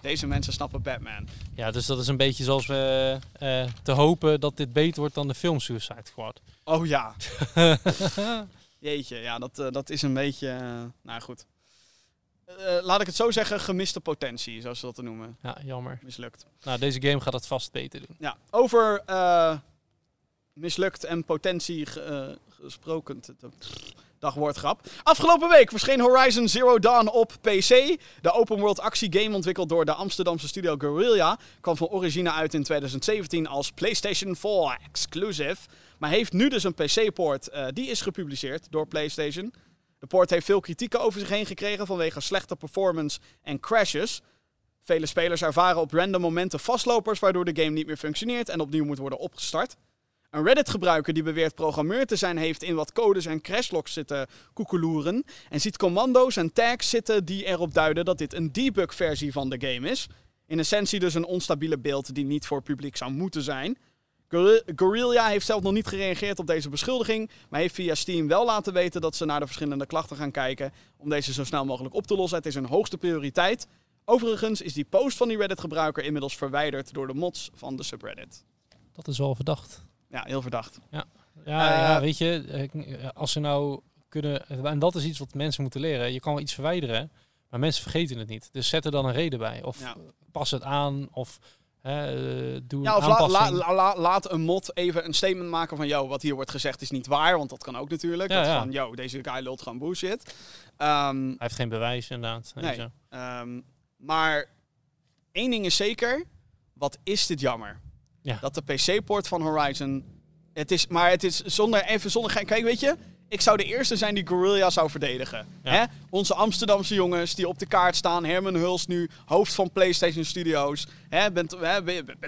B: deze mensen snappen Batman.
C: ja, dus dat is een beetje zoals we eh, te hopen dat dit beter wordt dan de film Suicide Squad.
B: Oh ja. Jeetje, ja, dat, eh, dat is een beetje, eh, nou goed. laat ik het zo zeggen, gemiste potentie, zoals ze dat te noemen.
C: Ja, jammer.
B: Mislukt.
C: Nou, deze game gaat het vast beter doen.
B: Ja, over mislukt en potentie eh, gesproken. Dagwoordgrap. Afgelopen week verscheen Horizon Zero Dawn op PC. De open world actiegame ontwikkeld door de Amsterdamse studio Guerrilla kwam van origine uit in 2017 als PlayStation 4 exclusive. Maar heeft nu dus een PC-poort. eh, die is gepubliceerd door PlayStation. De poort heeft veel kritieken over zich heen gekregen vanwege slechte performance en crashes. Vele spelers ervaren op random momenten vastlopers waardoor de game niet meer functioneert en opnieuw moet worden opgestart. Een Reddit-gebruiker die beweert programmeur te zijn, heeft in wat codes en crashlogs zitten koekeloeren. En ziet commando's en tags zitten die erop duiden dat dit een debug-versie van de game is. In essentie dus een onstabiele beeld die niet voor publiek zou moeten zijn. Guerrilla heeft zelf nog niet gereageerd op deze beschuldiging, maar heeft via Steam wel laten weten dat ze naar de verschillende klachten gaan kijken om deze zo snel mogelijk op te lossen. Het is hun hoogste prioriteit. Overigens is die post van die Reddit-gebruiker inmiddels verwijderd door de mods van de subreddit.
C: Dat is wel verdacht.
B: Ja, heel verdacht.
C: Ja,
B: Eh,
C: ja weet je, eh, als ze nou kunnen... En dat is iets wat mensen moeten leren. Je kan wel iets verwijderen, maar mensen vergeten het niet. Dus zet er dan een reden bij. Of
B: Ja.
C: pas het aan, of hè, eh, doe
B: Ja,
C: een
B: of la-
C: aanpassing.
B: la- la- laat een mod even een statement maken van... Yo, wat hier wordt gezegd is niet waar, want dat kan ook natuurlijk.
C: Ja,
B: dat
C: ja.
B: van, yo, deze guy lult gewoon bullshit. Ehm,
C: Hij heeft geen bewijs, inderdaad. Nee.
B: Ehm, maar één ding is zeker. Wat is dit jammer?
C: Ja.
B: Dat de PC-poort van Horizon... Het is, maar het is zonder, even zonder... gein- Kijk, weet je... Ik zou de eerste zijn die Guerrilla zou verdedigen.
C: Ja.
B: Hè? Onze Amsterdamse jongens die op de kaart staan. Herman Huls nu, hoofd van PlayStation Studios. Hè? Bent, hè?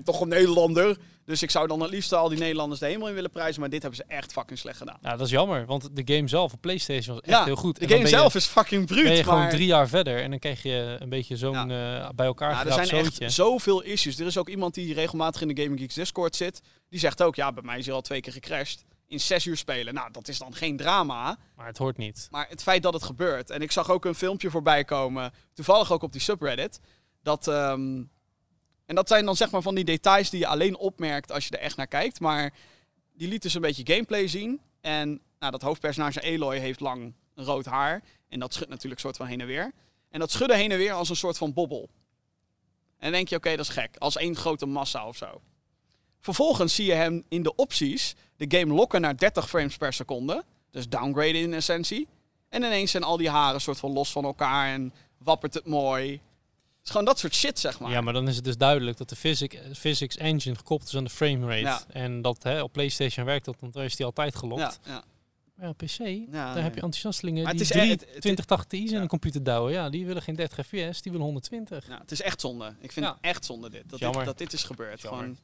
B: Toch een Nederlander. Dus ik zou dan het liefst al die Nederlanders de hemel in willen prijzen. Maar dit hebben ze echt fucking slecht gedaan.
C: Ja, dat is jammer, want de game zelf op PlayStation was echt
B: ja,
C: heel goed.
B: de game
C: je-
B: zelf is fucking bruut.
C: ben je gewoon
B: maar...
C: drie jaar verder en dan krijg je een beetje zo'n eh, bij elkaar
B: Ja, er zijn
C: zootje.
B: echt zoveel issues. Er is ook iemand die regelmatig in de Gaming Geeks Discord zit. Die zegt ook, ja, bij mij is hij al twee keer gecrashed. In zes uur spelen. Nou, dat is dan geen drama.
C: Maar het hoort niet.
B: Maar het feit dat het gebeurt. En ik zag ook een filmpje voorbij komen. Toevallig ook op die subreddit. Dat, ehm, en dat zijn dan zeg maar van die details die je alleen opmerkt als je er echt naar kijkt. Maar die liet dus een beetje gameplay zien. En nou, dat hoofdpersonage Eloy heeft lang rood haar. En dat schudt natuurlijk soort van heen en weer. En dat schudden heen en weer als een soort van bobbel. En dan denk je, oké, dat is gek. Als één grote massa of zo. Vervolgens zie je hem in de opties de game lokken naar 30 frames per seconde. Dus downgraden in essentie. En ineens zijn al die haren soort van los van elkaar en wappert het mooi. Het is gewoon dat soort shit, zeg maar.
C: Ja, maar dan is het dus duidelijk dat de physic, physics engine gekoppeld is aan de framerate.
B: Ja.
C: En dat hè, op PlayStation werkt dat, want daar is die altijd gelokt.
B: ja, ja.
C: Maar ja, PC,
B: Ja,
C: daar
B: nee.
C: heb je enthousiastelingen
B: Maar
C: die
B: het is
C: drie
B: echt- het- het-
C: 2080 Ti's in
B: ja.
C: een computer douwen. Ja, die willen geen 30 fps, die willen 120.
B: Ja, het is echt zonde. Ik vind
C: Ja.
B: het echt zonde dit. Dat, dit. Dat dit is gebeurd.
C: Jammer.
B: Gewoon,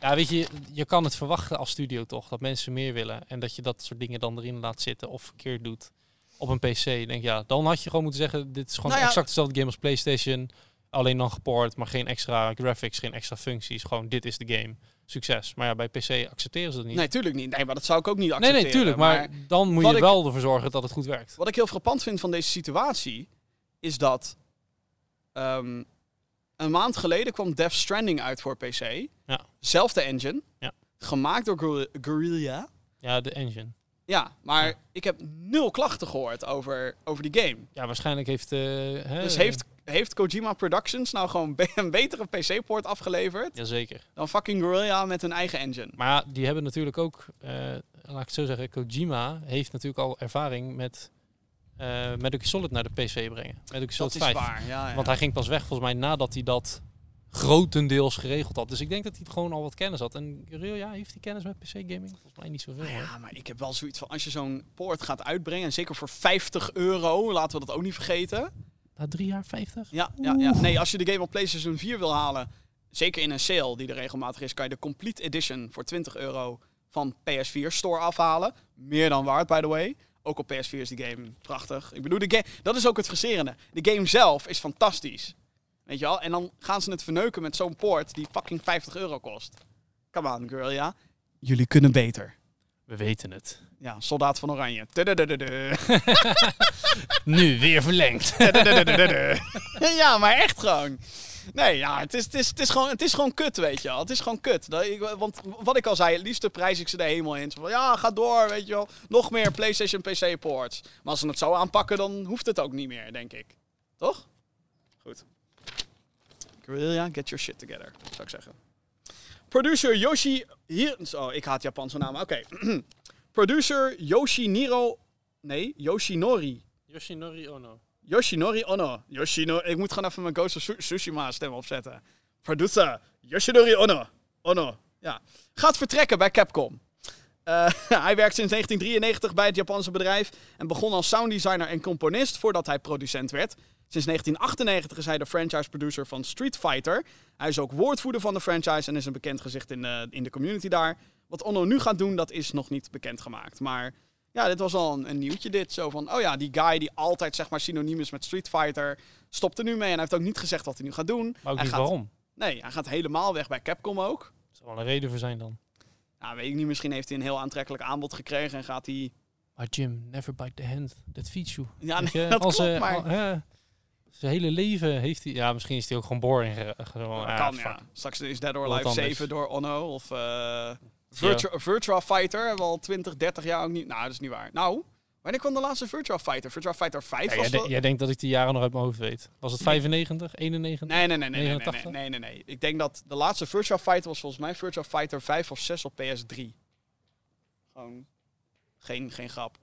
C: Ja, weet je, je kan het verwachten als studio toch, dat mensen meer willen. En dat je dat soort dingen dan erin laat zitten of verkeerd doet op een PC. Denk ja, dan had je gewoon moeten zeggen, dit is gewoon
B: Nou ja-
C: exact dezelfde game als PlayStation. Alleen dan geport, maar geen extra graphics, geen extra functies. Gewoon, dit is de game. Succes. Maar ja, bij PC accepteren ze dat niet.
B: nee, tuurlijk niet. Nee, maar dat zou ik ook niet
C: nee,
B: accepteren.
C: nee, tuurlijk. Maar, dan moet je
B: ik-
C: wel ervoor zorgen dat het goed werkt.
B: Wat ik heel frappant vind van deze situatie, is dat ehm, een maand geleden kwam Death Stranding uit voor PC.
C: Ja.
B: Zelfde engine.
C: Ja.
B: Gemaakt door Guerri- Guerrilla.
C: Ja, de engine.
B: Ja, maar
C: Ja.
B: ik heb nul klachten gehoord over, over die game.
C: Ja, waarschijnlijk heeft... eh, hè,
B: Dus heeft, heeft Kojima Productions nou gewoon be- een betere PC-poort afgeleverd
C: Jazeker.
B: dan fucking Guerrilla met hun eigen engine?
C: Maar die hebben natuurlijk ook, eh, laat ik het zo zeggen, Kojima heeft natuurlijk al ervaring met eh Metal Solid naar de PC brengen. Metal Gear
B: Dat
C: Solid
B: is
C: 5.
B: waar, ja. ja.
C: Want hij ging pas weg volgens mij nadat hij dat grotendeels geregeld had. Dus ik denk dat hij gewoon al wat kennis had. En Guerrilla, heeft hij kennis met PC gaming? Volgens mij niet zoveel hoor.
B: Ja, maar ik heb wel zoiets van als je zo'n poort gaat uitbrengen, en zeker voor 50 euro, laten we dat ook niet vergeten.
C: Na drie jaar 50?
B: Ja, ja, ja. Nee, als je de game op PlayStation 4 wil halen, zeker in een sale die er regelmatig is, kan je de Complete Edition voor 20 euro van PS4 Store afhalen. Meer dan waard, by the way. Ook op PS4 is die game prachtig. Ik bedoel, de game, dat is ook het frustrerende. De game zelf is fantastisch. Weet je wel? En dan gaan ze het verneuken met zo'n poort die fucking 50 euro kost. Come on, girl, ja. Jullie kunnen beter.
C: We weten het.
B: Ja, Soldaat van Oranje.
C: Nu weer verlengd.
B: ja, maar echt gewoon. Nee, ja, het is, het, is, het, is gewoon, het is gewoon kut, weet je wel. Het is gewoon kut. Dat, ik, want wat ik al zei, het liefst prijs ik ze de hemel in. Van, ja, ga door, weet je wel. Nog meer PlayStation PC ports. Maar als ze het zo aanpakken, dan hoeft het ook niet meer, denk ik. Toch? Goed. Guerrilla, get your shit together, zou ik zeggen. Producer Yoshi... Hier... Oh, ik haat Japanse namen. Oké. Producer Yoshiniro... Nee, Yoshinori.
C: Yoshinori Ono.
B: Yoshinori Ono. Yoshinori... Ik moet gewoon even mijn Ghost of Tsu- Tsushima stem opzetten. Producer Yoshinori Ono. Ono. Ja. Gaat vertrekken bij Capcom. Eh, hij werkt sinds 1993 bij het Japanse bedrijf en begon als sounddesigner en componist voordat hij producent werd. Sinds 1998 is hij de franchise producer van Street Fighter. Hij is ook woordvoerder van de franchise en is een bekend gezicht in de, in de community daar. Wat Ono nu gaat doen, dat is nog niet bekendgemaakt. Maar ja, dit was al een, een nieuwtje dit. Zo van, oh ja, die guy die altijd zeg maar synoniem is met Street Fighter, stopt er nu mee. En hij heeft ook niet gezegd wat hij nu gaat doen.
C: Maar ook
B: hij
C: niet
B: gaat,
C: waarom.
B: Nee, hij gaat helemaal weg bij Capcom ook.
C: Er zal wel een reden voor zijn dan.
B: Nou, weet ik niet, misschien heeft hij een heel aantrekkelijk aanbod gekregen en gaat hij...
C: Maar Jim, never bite the hand that feeds you.
B: Ja, nee, dat
C: als,
B: klopt,
C: eh,
B: maar...
C: zijn hele leven heeft hij... Ja, misschien is hij ook gewoon boring. ge- Gewoon, ah,
B: kan, ja. Straks is Dead or Alive
C: anders.
B: 7 door Ono. Of eh Virtua, Virtua Fighter. Hebben we al 20, 30 jaar ook niet... Nou, dat is niet waar. Nou, wanneer kwam de laatste Virtua Fighter? Virtua Fighter 5
C: Ja,
B: was
C: jij, denkt dat ik die jaren nog uit mijn hoofd weet. Was het 95, 91?
B: Nee, nee, nee, nee, nee, nee,
C: 89?
B: nee, nee, nee. Ik denk dat de laatste Virtua Fighter was volgens mij Virtua Fighter 5 of 6 op PS3. Gewoon geen, geen grap.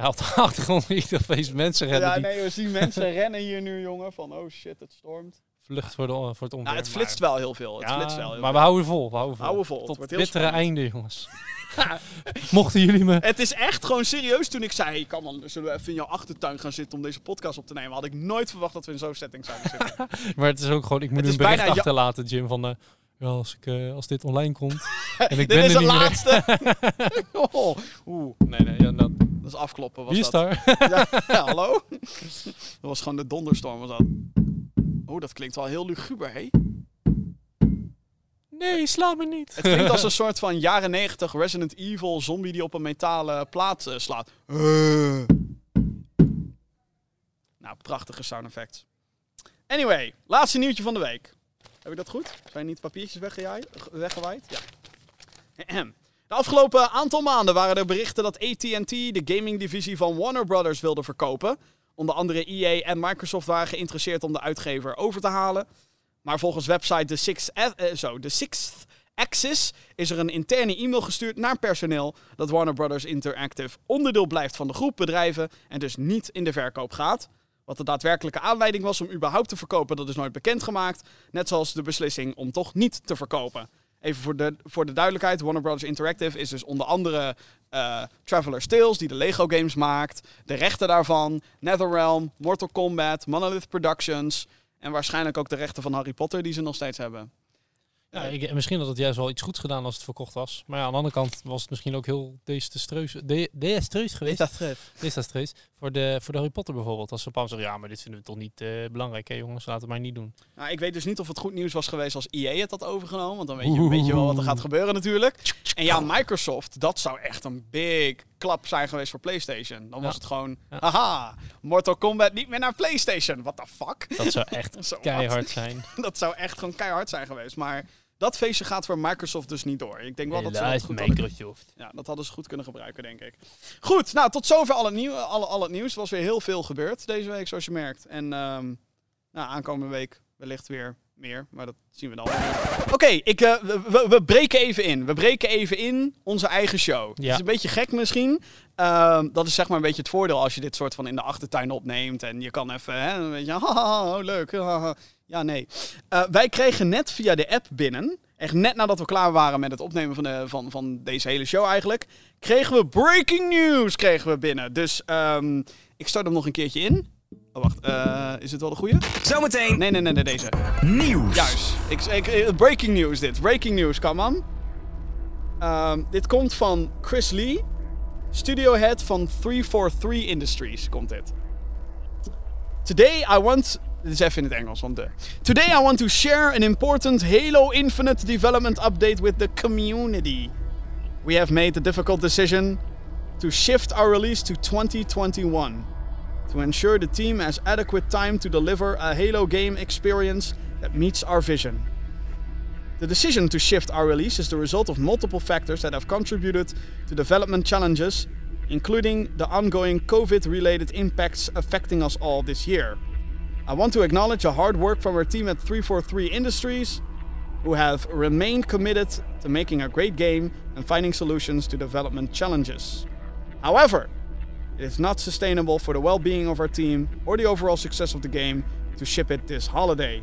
C: Ja, op de achtergrond zie ik opeens mensen rennen
B: Ja,
C: die
B: nee, we zien mensen rennen hier nu, jongen. Van, oh shit, het stormt.
C: vlucht voor, de, voor het onweer.
B: Nou, het flitst wel heel veel. Het
C: Ja,
B: flitst wel heel
C: maar we houden vol. We houden vol.
B: Houden vol. Het
C: Tot
B: wordt
C: het bittere
B: spannend.
C: einde, jongens. Mochten jullie me...
B: Het is echt gewoon serieus toen ik zei, hey, kan man, zullen we even in jouw achtertuin gaan zitten om deze podcast op te nemen? Had ik nooit verwacht dat we in zo'n setting zouden zitten.
C: Maar het is ook gewoon... Ik moet
B: Het
C: een bericht
B: bijna ja-
C: achterlaten, Jim, van... eh, ja, als, ik, eh, als dit online komt en ik
B: Dit
C: ben
B: is de laatste. oh, oeh,
C: Nee, nee, ja, dat...
B: dat is afkloppen. Was
C: Wie is
B: dat?
C: daar?
B: Ja, ja, hallo? Dat was gewoon de donderstorm. Was dat. Oh, dat klinkt wel heel luguber, hé?
C: Nee, sla me niet.
B: Het klinkt als een soort van jaren 90 Resident Evil zombie die op een metalen plaat eh, slaat. Nou, prachtige sound effects. Anyway, laatste nieuwtje van de week. Heb ik dat goed? Zijn niet papiertjes weggewaaid? Ja. De afgelopen aantal maanden waren er berichten dat AT&T de gamingdivisie van Warner Brothers wilde verkopen. Onder andere EA en Microsoft waren geïnteresseerd om de uitgever over te halen. Maar volgens website The Sixth, eh, zo, The Sixth Axis is er een interne e-mail gestuurd naar personeel dat Warner Brothers Interactive onderdeel blijft van de groep bedrijven en dus niet in de verkoop gaat. Wat de daadwerkelijke aanleiding was om überhaupt te verkopen, dat is nooit bekendgemaakt. Net zoals de beslissing om toch niet te verkopen. Even voor de, voor de duidelijkheid, Warner Brothers Interactive is dus onder andere eh Traveler's Tales, die de Lego games maakt, de rechten daarvan, NetherRealm, Mortal Kombat, Monolith Productions en waarschijnlijk ook de rechten van Harry Potter die ze nog steeds hebben.
C: Ja, ik, misschien had het juist wel iets goeds gedaan als het verkocht was. Maar ja, aan de andere kant was het misschien ook heel desastreus, de, desastreus geweest. Desastreus. Voor de, voor de Harry Potter bijvoorbeeld. Als ze een zeggen, ja, maar dit vinden we toch niet eh, belangrijk, hè jongens, laten we het maar niet doen.
B: Nou, ik weet dus niet of het goed nieuws was geweest als EA het had overgenomen. Want dan weet je, weet je wel wat er gaat gebeuren natuurlijk. En ja, Microsoft, dat zou echt een big klap zijn geweest voor PlayStation. Dan was
C: Ja.
B: het gewoon,
C: Ja.
B: haha, Mortal Kombat niet meer naar PlayStation. What the fuck?
C: Dat zou echt
B: Zo wat.
C: keihard zijn.
B: Dat zou echt gewoon keihard zijn geweest. Maar dat feestje gaat voor Microsoft dus niet door. Ik denk wel dat ze dat goed hadden,
C: Microsoft.
B: ja, dat hadden ze goed kunnen gebruiken, denk ik. Goed, nou, tot zover al het, nieuw, al, al het nieuws. Er was weer heel veel gebeurd deze week, zoals je merkt. En ehm, nou, aankomende week wellicht weer meer, maar dat zien we dan. Oké, ik, eh, we, breken even in. We breken even in onze eigen show. Het
C: Ja.
B: is een beetje gek misschien. Ehm, dat is zeg maar een beetje het voordeel als je dit soort van in de achtertuin opneemt. En je kan even, hè, een beetje, haha, oh, leuk. haha. Ja, nee. Eh, wij kregen net via de app binnen, echt net nadat we klaar waren met het opnemen van, de, van, van deze hele show eigenlijk, kregen we breaking news kregen we binnen. Dus ehm, ik start hem nog een keertje in. Oh, wacht. eh, is het wel de goede?
A: Zometeen
B: Nee, nee, nee, nee, deze.
A: nieuws.
B: Juist. Ik, ik, eh, breaking news dit. Breaking news, come on. Ehm, dit komt van Chris Lee, studio head van 343 Industries, komt dit. Today I want... Dit is even in het Engels, want de... Today I want to share an important Halo Infinite development update with the community. We have made the difficult decision to shift our release to 2021 to ensure the team has adequate time to deliver a Halo game experience that meets our vision. The decision to shift our release is the result of multiple factors that have contributed to development challenges, including the ongoing COVID related impacts affecting us all this year. I want to acknowledge the hard work from our team at 343 Industries, who have remained committed to making a great game and finding solutions to development challenges. However, it is not sustainable for the well being of our team or the overall success of the game to ship it this holiday.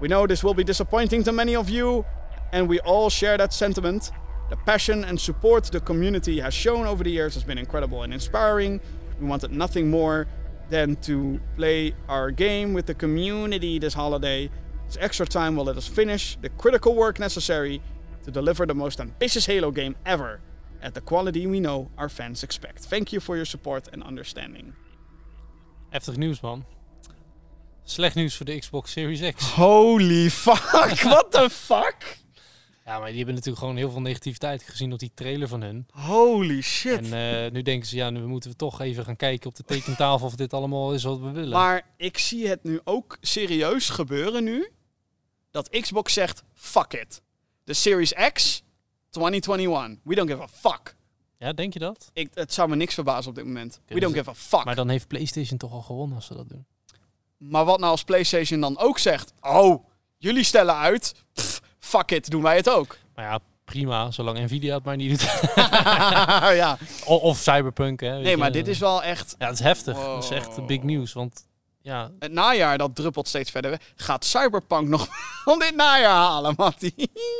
B: We know this will be disappointing to many of you, and we all share that sentiment. The passion and support the community has shown over the years has been incredible and inspiring. We wanted nothing more than to play our game with the community this holiday. This extra time will let us finish the critical work necessary to deliver the most ambitious Halo game ever at the quality we know our fans expect. Thank you for your support and understanding.
C: Heftig nieuws, man. Slecht nieuws voor de Xbox Series X.
B: Holy fuck, what the fuck?
C: Ja, maar die hebben natuurlijk gewoon heel veel negativiteit gezien op die trailer van hun.
B: Holy shit.
C: En eh, nu denken ze, ja, nu moeten we toch even gaan kijken op de tekentafel of dit allemaal is wat we willen.
B: Maar ik zie het nu ook serieus gebeuren nu. Dat Xbox zegt, fuck it. De Series X, 2021. We don't give a fuck.
C: Ja, denk je dat?
B: Ik, het zou me niks verbazen op dit moment. We don't
C: ze-
B: give a fuck.
C: Maar dan heeft PlayStation toch al gewonnen als ze dat doen.
B: Maar wat nou als PlayStation dan ook zegt, oh, jullie stellen uit, pff, fuck it, doen wij het ook.
C: Maar ja, prima, zolang Nvidia het maar niet doet.
B: ja.
C: Of Cyberpunk, hè.
B: Nee,
C: je.
B: maar dit is wel echt,
C: Ja, het is heftig. Dat is echt big nieuws. Want ja,
B: het najaar dat druppelt steeds verder weg. Gaat Cyberpunk nog om dit najaar halen, Matty?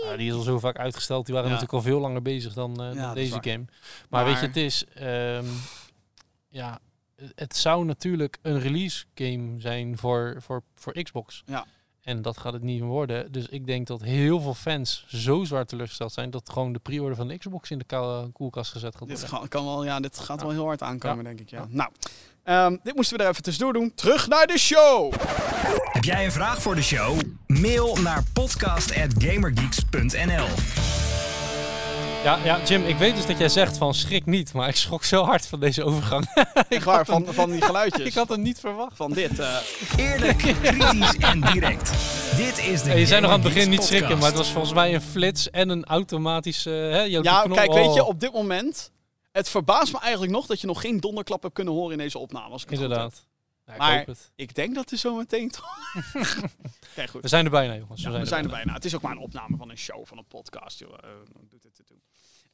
C: ja, die is al zo vaak uitgesteld. Die waren
B: Ja.
C: natuurlijk al veel langer bezig dan, eh, dan deze game. Maar, weet je, het is... ehm, ja, het zou natuurlijk een release game zijn voor, voor, voor Xbox.
B: Ja.
C: En dat gaat het niet worden. Dus ik denk dat heel veel fans zo zwaar teleurgesteld zijn... dat gewoon de pre-order van de Xbox in de kou- koelkast gezet gaat
B: Dit,
C: worden.
B: ga- kan wel, ja, dit gaat
C: Ja.
B: wel heel hard aankomen,
C: Ja.
B: denk ik. Ja.
C: Ja.
B: Nou, ehm, dit moesten we er even tussendoor doen. Terug naar de show.
A: Heb jij een vraag voor de show? Mail naar podcast@gamergeeks.nl.
C: Ja, ja, Jim, ik weet dus dat jij zegt van schrik niet... maar ik schrok zo hard van deze overgang.
B: Ik waar, van, van die geluidjes.
C: ik had het niet verwacht.
B: van dit. eh,
A: Eerlijk, kritisch en direct. Dit is de
C: Ja, je zei nog aan het begin niet schrikken, maar het was volgens mij een flits en een automatische... Hè, jouw
B: ja,
C: knop-
B: kijk, weet je,
C: oh,
B: op dit moment... Het verbaast me eigenlijk nog dat je nog geen donderklap hebt kunnen horen in deze opname. Als ik.
C: Inderdaad. Ja, ik
B: Maar-. Ik denk dat er zo meteen toch... Kijk, goed.
C: We zijn er bijna, jongens.
B: Ja, we zijn er bijna. Het is ook maar een opname van een show, van een podcast. Joh. Eh, doet het.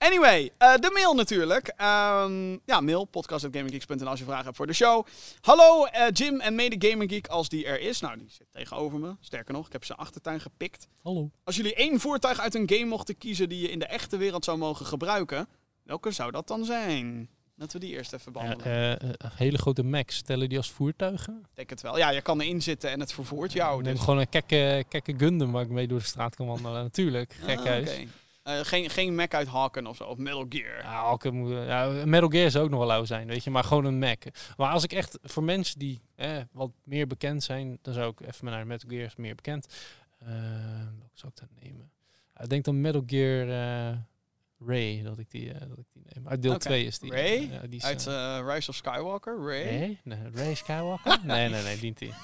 B: Anyway, eh, de mail natuurlijk. Ehm, ja, mail, podcast.gaminggeeks.nl als je vragen hebt voor de show. Hallo eh, Jim en mede Gaming Geek als die er is. Nou, die zit tegenover me. Sterker nog, ik heb zijn achtertuin gepikt.
C: Hallo.
B: Als jullie één voertuig uit een game mochten kiezen die je in de echte wereld zou mogen gebruiken, welke zou dat dan zijn? Laten we die eerst even behandelen.
C: eh, hele grote Macs, stellen die als voertuigen?
B: Ik denk het wel. Ja, je kan erin zitten en het vervoert jou.
C: Neem
B: Dus.
C: gewoon een kekke, kekke Gundam waar ik mee door de straat kan wandelen. Natuurlijk,
B: Ah,
C: gek
B: Eh, geen, geen Mac uit Haken of zo, of Metal Gear.
C: Ja, moet- ja, Metal Gear zou ook nog wel lauw zijn, weet je, maar gewoon een Mac. Maar als ik echt voor mensen die eh, wat meer bekend zijn, dan zou ik even naar Metal Gear is meer bekend. Welke zou ik dan nemen? Ik denk dan Metal Gear eh, Ray dat ik die, dat ik die neem. Uit deel
B: Oké.
C: 2 is die.
B: Ray?
C: Die is,
B: Uit Rise of Skywalker, Ray?
C: Ray? Nee, Ray Skywalker? nee, nee, nee, niet die.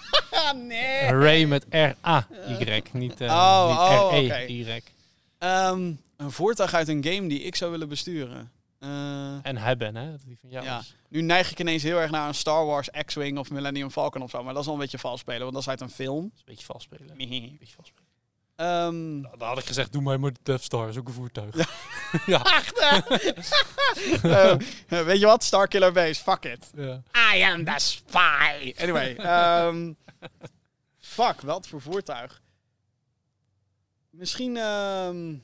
B: Nee.
C: Ray met R-A-Y, niet,
B: Oh,
C: niet
B: oh,
C: R-E-Y.
B: Een voertuig uit een game die ik zou willen besturen. Eh,
C: En hebben, hè? Die van jou
B: Ja.
C: is.
B: nu neig ik ineens heel erg naar een Star Wars X-Wing of Millennium Falcon of zo. Maar dat is wel een beetje vals spelen, want dat is uit een film.
C: Dat is een beetje vals spelen. Een
B: Ehm,
C: beetje vals spelen. Dan had ik gezegd, doe mij maar de Death Star, is ook een voertuig. Ja.
B: eh, weet je wat? Starkiller Base, fuck it.
C: ja.
B: I am the spy. Anyway, ehm, fuck, wat voor voertuig? Misschien, ehm,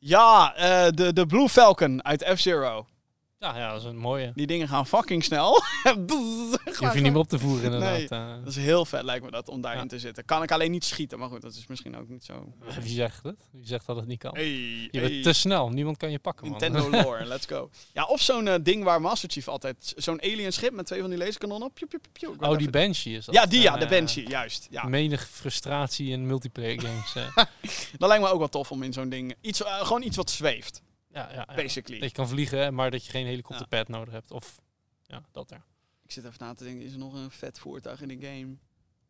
B: ja, eh, de, de Blue Falcon uit F-Zero.
C: Ja, ja, dat is een mooie.
B: Die dingen gaan fucking snel.
C: Je hoeft je niet meer op te voeren, inderdaad.
B: Nee.
C: eh.
B: Dat is heel vet, lijkt me dat, om daarin
C: Ja.
B: te zitten. Kan ik alleen niet schieten, maar goed, dat is misschien ook niet zo...
C: Wie zegt het? Wie zegt dat het niet kan?
B: Hey,
C: Je
B: hey.
C: bent te snel, niemand kan je pakken, man.
B: Nintendo lore, let's go. Ja, of zo'n eh, ding waar Master Chief altijd... Zo'n alien schip met twee van die laserkanonnen. Piu, piu,
C: Oh, die Banshee is dat?
B: Ja, die ja, de
C: Eh,
B: Banshee, juist. Ja.
C: Menig frustratie in multiplayer games. eh.
B: Dat lijkt me ook wel tof om in zo'n ding... Iets, eh, gewoon iets wat zweeft,
C: ja, ja,
B: basically.
C: Dat je kan vliegen, maar dat je geen helikopterpad nodig hebt. Of, ja, dat er.
B: Ik zit even na te denken, is er nog een vet voertuig in de game?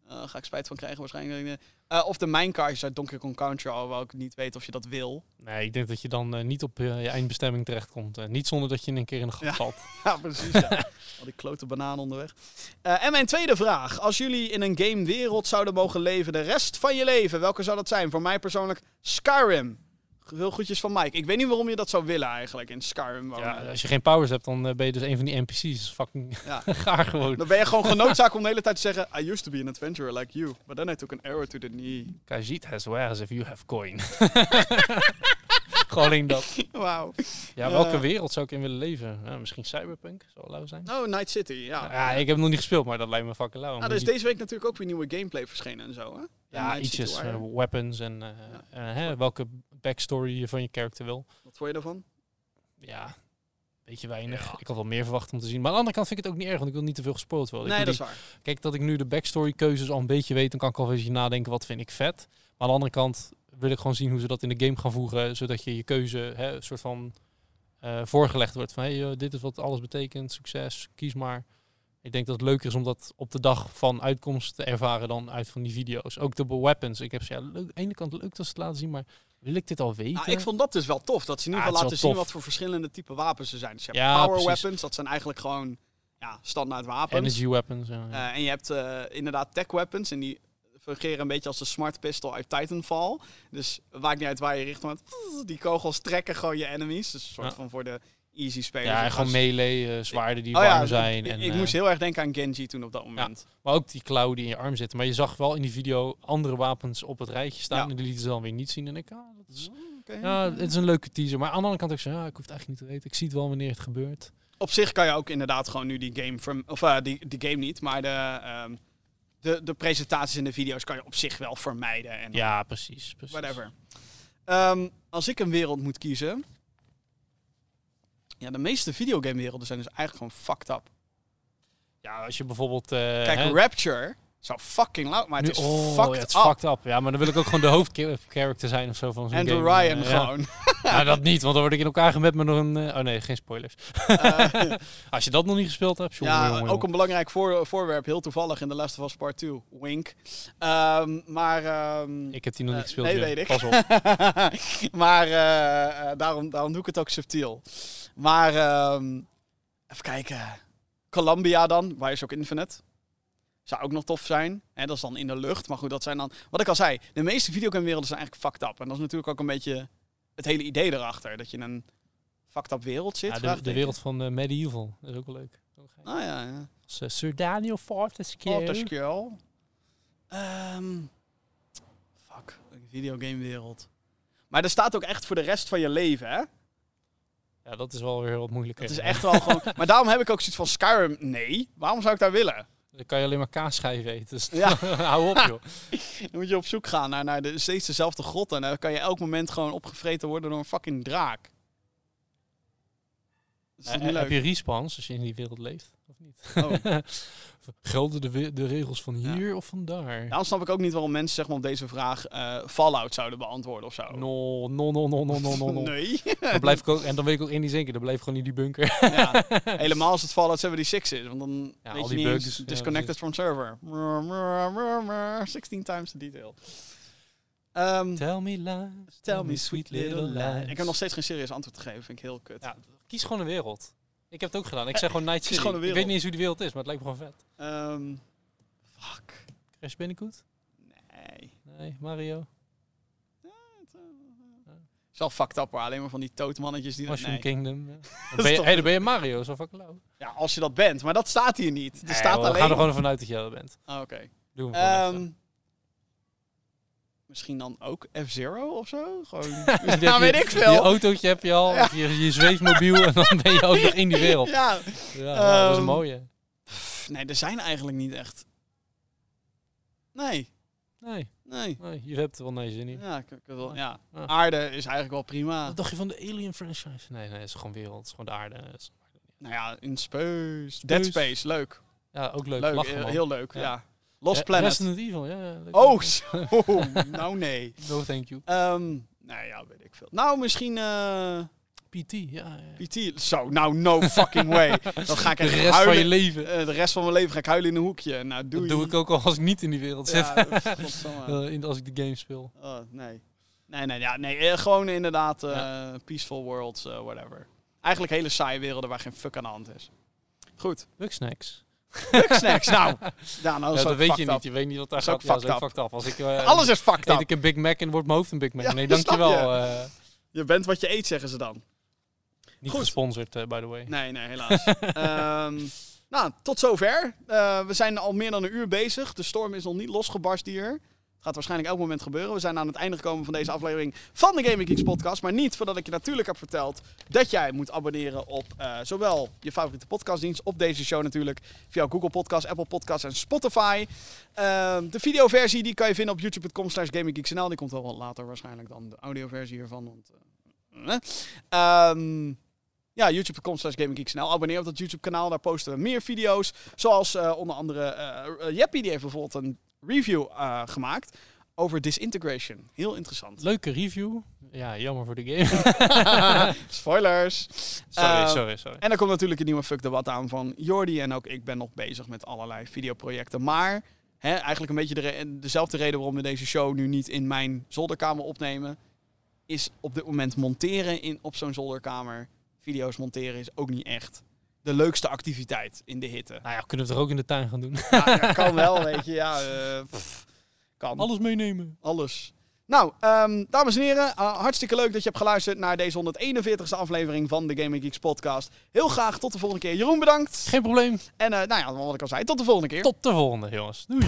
B: Eh, ga ik spijt van krijgen waarschijnlijk. Eh, of de minecartjes uit Donkey Kong Country, alhoewel ik niet weet of je dat wil.
C: Nee, ik denk dat je dan eh, niet op je eindbestemming terechtkomt. Niet zonder dat je in een keer in een gat
B: Ja.
C: valt.
B: Ja, precies. Ja. Al die klote bananen onderweg. En mijn tweede vraag. Als jullie in een gamewereld zouden mogen leven de rest van je leven, welke zou dat zijn? Voor mij persoonlijk Skyrim. Veel groetjes van Mike. Ik weet niet waarom je dat zou willen eigenlijk in Skyrim wonen.
C: Ja, als je geen powers hebt, dan eh, ben je dus een van die NPC's. Fucking
B: Ja.
C: gaar gewoon.
B: Dan ben je gewoon genoodzaakt om de hele tijd te zeggen... I used to be an adventurer like you, but then I took an arrow to the knee.
C: Kajit has wares if you have coin. gewoon alleen dat.
B: Wauw.
C: Ja, welke
B: Ja.
C: wereld zou ik in willen leven? Ja, misschien Cyberpunk, zou lauw zijn.
B: Oh, Night City, ja.
C: Ja, ik heb het nog niet gespeeld, maar dat lijkt me fucking lauw.
B: Ah, er is deze week natuurlijk ook weer nieuwe gameplay verschenen en zo, hè?
C: ja, ietsjes, eh, weapons en eh, eh, hè, welke backstory je van je character wil.
B: Wat vond je daarvan?
C: Ja, beetje weinig.
B: Ja.
C: Ik had wel meer verwacht om te zien. Maar aan de andere kant vind ik het ook niet erg, want ik wil niet te veel gespoord worden. Ik
B: nee, dat is waar.
C: Kijk, dat ik nu de backstory keuzes al een beetje weet, dan kan ik al een beetje nadenken wat vind ik vet. Maar aan de andere kant wil ik gewoon zien hoe ze dat in de game gaan voegen, zodat je je keuze hè, een soort van eh, voorgelegd wordt. Van hey, eh, dit is wat alles betekent, succes, kies maar. Ik denk dat het leuker is om dat op de dag van uitkomst te ervaren dan uit van die video's. Ook de weapons. Ik heb ze ja, leuk, aan de ene kant leuk dat ze het laten zien, maar wil ik dit al weten?
B: Nou, ik vond dat dus wel tof. Dat ze in ieder geval laten zien wat voor verschillende type wapens er zijn. Dus je hebt
C: Ja,
B: power
C: precies.
B: weapons, dat zijn eigenlijk gewoon ja, standaard wapens.
C: Energy weapons. Ja, ja.
B: Eh, en je hebt inderdaad tech weapons en die fungeren een beetje als de smart pistol uit Titanfall. Dus het maakt niet uit waar je richt, want die kogels trekken gewoon je enemies. Dus een soort
C: Ja.
B: van voor de easy spelers.
C: ja, en gewoon melee, eh, zwaarden die
B: Oh ja,
C: warm zijn.
B: Ik,
C: en,
B: ik
C: eh,
B: moest heel erg denken aan Genji toen op dat moment.
C: Maar ook die klauw die in je arm zitten. Maar je zag wel in die video andere wapens op het rijtje staan.
B: Ja.
C: En die lieten ze dan weer niet zien. En ik, ah, dat is,
B: Oké.
C: ja, het is een leuke teaser. Maar aan de andere kant ook zo, ja, ik hoef het eigenlijk niet te weten. Ik zie het wel wanneer het gebeurt.
B: Op zich kan je ook inderdaad gewoon nu die game... From, of eh, die, die game niet, maar de, ehm, de, de presentaties en de video's kan je op zich wel vermijden. En
C: Ja, precies. precies.
B: Whatever. Ehm, als ik een wereld moet kiezen. Ja, de meeste videogamewerelden zijn dus eigenlijk gewoon fucked up.
C: Ja, als je bijvoorbeeld... eh,
B: Kijk,
C: hè,
B: Rapture zou fucking loud, maar het
C: nu-
B: is
C: oh,
B: fucked
C: ja, het is
B: up.
C: fucked up. Ja, maar dan wil ik ook gewoon de hoofdcharacter zijn of zo van zo'n
B: Andrew
C: game.
B: Ryan
C: ja.
B: gewoon.
C: Nou, dat niet, want dan word ik in elkaar gemet met nog een... eh, oh nee, geen spoilers.
B: Eh,
C: Als je dat nog niet gespeeld hebt, jongen,
B: ja,
C: jongen,
B: ook
C: jongen.
B: een belangrijk voor, voorwerp, heel toevallig in The Last of Us Part 2. Wink. Ehm, maar... ehm,
C: Ik heb die nog niet
B: eh,
C: gespeeld.
B: nee, weet ik.
C: Pas op.
B: maar daarom, daarom doe ik het ook subtiel. Maar ehm, even kijken. Columbia dan, Bioshock Infinite. Zou ook nog tof zijn. Hè, dat is dan in de lucht. Maar goed, dat zijn dan... Wat ik al zei, de meeste videogamewerelden zijn eigenlijk fucked up. En dat is natuurlijk ook een beetje het hele idee erachter. Dat je in een fucked up wereld zit.
C: Ja, de, de wereld van eh, Medieval. Dat is ook wel leuk.
B: Ah ja, ja.
C: Als, eh, Sir Daniel Fortescue.
B: Fortescue. Ehm fuck, videogamewereld. Maar er staat ook echt voor de rest van je leven, hè?
C: Ja, dat is wel weer wat moeilijker.
B: Het is echt wel gewoon... Maar daarom heb ik ook zoiets van Skyrim. Nee, waarom zou ik daar willen?
C: Dan kan je alleen maar kaasschijven eten. Dus
B: Ja.
C: hou op, joh.
B: Dan moet je op zoek gaan naar, naar de, steeds dezelfde grotten. En dan kan je elk moment gewoon opgevreten worden door een fucking draak. Dat is niet
C: heb je respawns als je in die wereld leeft? Of niet?
B: Oh.
C: Gelden de, de regels van
B: Ja.
C: hier of van daar?
B: Daarom snap ik ook niet waarom mensen zeg maar, op deze vraag eh, Fallout zouden beantwoorden of zo.
C: No, no, no, no, no, no, no. no.
B: Nee.
C: Dan blijf ik ook, en dan weet ik ook één die zeker, dan blijf ik gewoon in die bunker.
B: ja. Helemaal als het Fallout 76 is. Want dan
C: Ja,
B: weet
C: al
B: je
C: die bugs,
B: disconnected from server. Mrr, mrr, mrr, mrr, 16 times the detail. Ehm,
C: Tell me lies,
B: tell me sweet little lies. Ik heb nog steeds geen serieus antwoord te geven. Vind ik heel kut.
C: Ja, kies gewoon een wereld. Ik heb het ook gedaan. Ik zeg gewoon Night City.
B: gewoon
C: Ik weet niet eens hoe die wereld is, maar het lijkt me gewoon vet.
B: Ehm, fuck.
C: Crash Bandicoot?
B: Nee.
C: Nee, Mario?
B: is wel fucked up hoor. Alleen maar van die tootmannetjes die...
C: Mushroom
B: Nee.
C: Kingdom? Ja.
B: is
C: Dan, ben je, hey, dan ben je Mario, zo fucking lauw.
B: Ja, als je dat bent. Maar dat staat hier niet. Er
C: Nee,
B: staat
C: joh, we
B: alleen...
C: gaan er gewoon vanuit dat jij dat bent.
B: Ah, Oké.
C: Doe hem gewoon even.
B: Misschien dan ook F-Zero of zo? Gewoon... Ja,
C: je-
B: weet ik
C: Je
B: veel.
C: autootje heb je al, je, je zweefmobiel en dan ben je ook nog in die wereld. Ja,
B: Ja.
C: ja, dat is een
B: Ehm,
C: mooie.
B: Pff, nee, er zijn eigenlijk niet echt... Nee.
C: Nee,
B: Nee.
C: nee, je hebt er wel nee zin in.
B: Ja, ik, ik wil, ja. Aarde is eigenlijk wel prima.
C: Wat dacht je van de Alien franchise? Nee, nee, het is gewoon wereld. Het is gewoon de aarde. Is-
B: Nou ja, in space. Dead Space, leuk.
C: Ja, ook leuk.
B: Leuk,
C: Lachen,
B: heel,
C: man.
B: heel leuk, ja. Lost
C: Eh,
B: Planet.
C: Resident Evil, ja.
B: Oh, zo. nou nee.
C: No, thank you.
B: Ehm nou ja, weet ik veel. Nou, misschien eh,
C: PT, ja. ja.
B: PT. Zo, nou, no fucking way. Dan ga ik
C: De rest van
B: huilen.
C: je leven.
B: Eh, de rest van mijn leven ga ik huilen in een hoekje. Nou, doe
C: Dat doe ik ook al als ik niet in die wereld zit.
B: Ja, godsamme.
C: In, als ik de game speel.
B: Oh, nee. Nee, nee, ja, nee. gewoon inderdaad
C: Ja.
B: peaceful worlds, whatever. Eigenlijk hele saaie werelden waar geen fuck aan de hand is. Goed.
C: Bugsnacks.
B: Bugsnacks, nou. Ja, nou,
C: Ja,
B: dat
C: weet je niet. Je weet niet wat daar gaat.
B: ook
C: Ja, dat is
B: fucked
C: ook fucked up. Als ik, eh,
B: Alles is fucked
C: eet
B: up.
C: ik een Big Mac en wordt mijn hoofd een Big Mac.
B: Ja,
C: nee, dankjewel.
B: je.
C: eh
B: Je bent wat je eet, zeggen ze dan.
C: niet
B: Goed.
C: gesponsord, eh, by the way.
B: Nee, nee, helaas. Ehm, nou, tot zover. Eh, we zijn al meer dan een uur bezig. De storm is nog niet losgebarst hier. Gaat waarschijnlijk elk moment gebeuren. We zijn aan het einde gekomen van deze aflevering van de Gaming Geeks podcast. Maar niet voordat ik je natuurlijk heb verteld dat jij moet abonneren op eh, zowel je favoriete podcastdienst, op deze show natuurlijk, via Google Podcast, Apple Podcast en Spotify. Ehm, de videoversie die kan je vinden op youtube.com slash gaminggeeksnl. Die komt wel wat later waarschijnlijk dan de audioversie hiervan. Want. Ehm, ja, youtube.com slash gaminggeeksnl. Abonneer op dat YouTube kanaal. Daar posten we meer video's. Zoals onder andere Jeppie, die heeft bijvoorbeeld een review eh, gemaakt over Disintegration. Heel interessant.
C: Leuke review. Ja, jammer voor de game.
B: Spoilers.
C: sorry,
B: Eh,
C: sorry, sorry.
B: En er komt natuurlijk een nieuwe Fuck debat aan van Jordi. En ook ik ben nog bezig met allerlei videoprojecten. Maar hè, eigenlijk een beetje de re- dezelfde reden waarom we deze show nu niet in mijn zolderkamer opnemen. Is op dit moment monteren in, op zo'n zolderkamer. Video's monteren is ook niet echt de leukste activiteit in de hitte.
C: Nou ja, kunnen we het er ook in de tuin gaan doen.
B: Ja, ja, kan wel, weet je. Ja, eh, pff, kan.
C: Alles meenemen.
B: Alles. Nou, ehm, dames en heren, eh, hartstikke leuk dat je hebt geluisterd naar deze 141ste aflevering van de Gaming Geeks podcast. Heel graag tot de volgende keer. Jeroen, bedankt.
C: Geen probleem.
B: En eh, nou ja, wat ik al zei, tot de volgende keer.
C: Tot de volgende, jongens. Doei.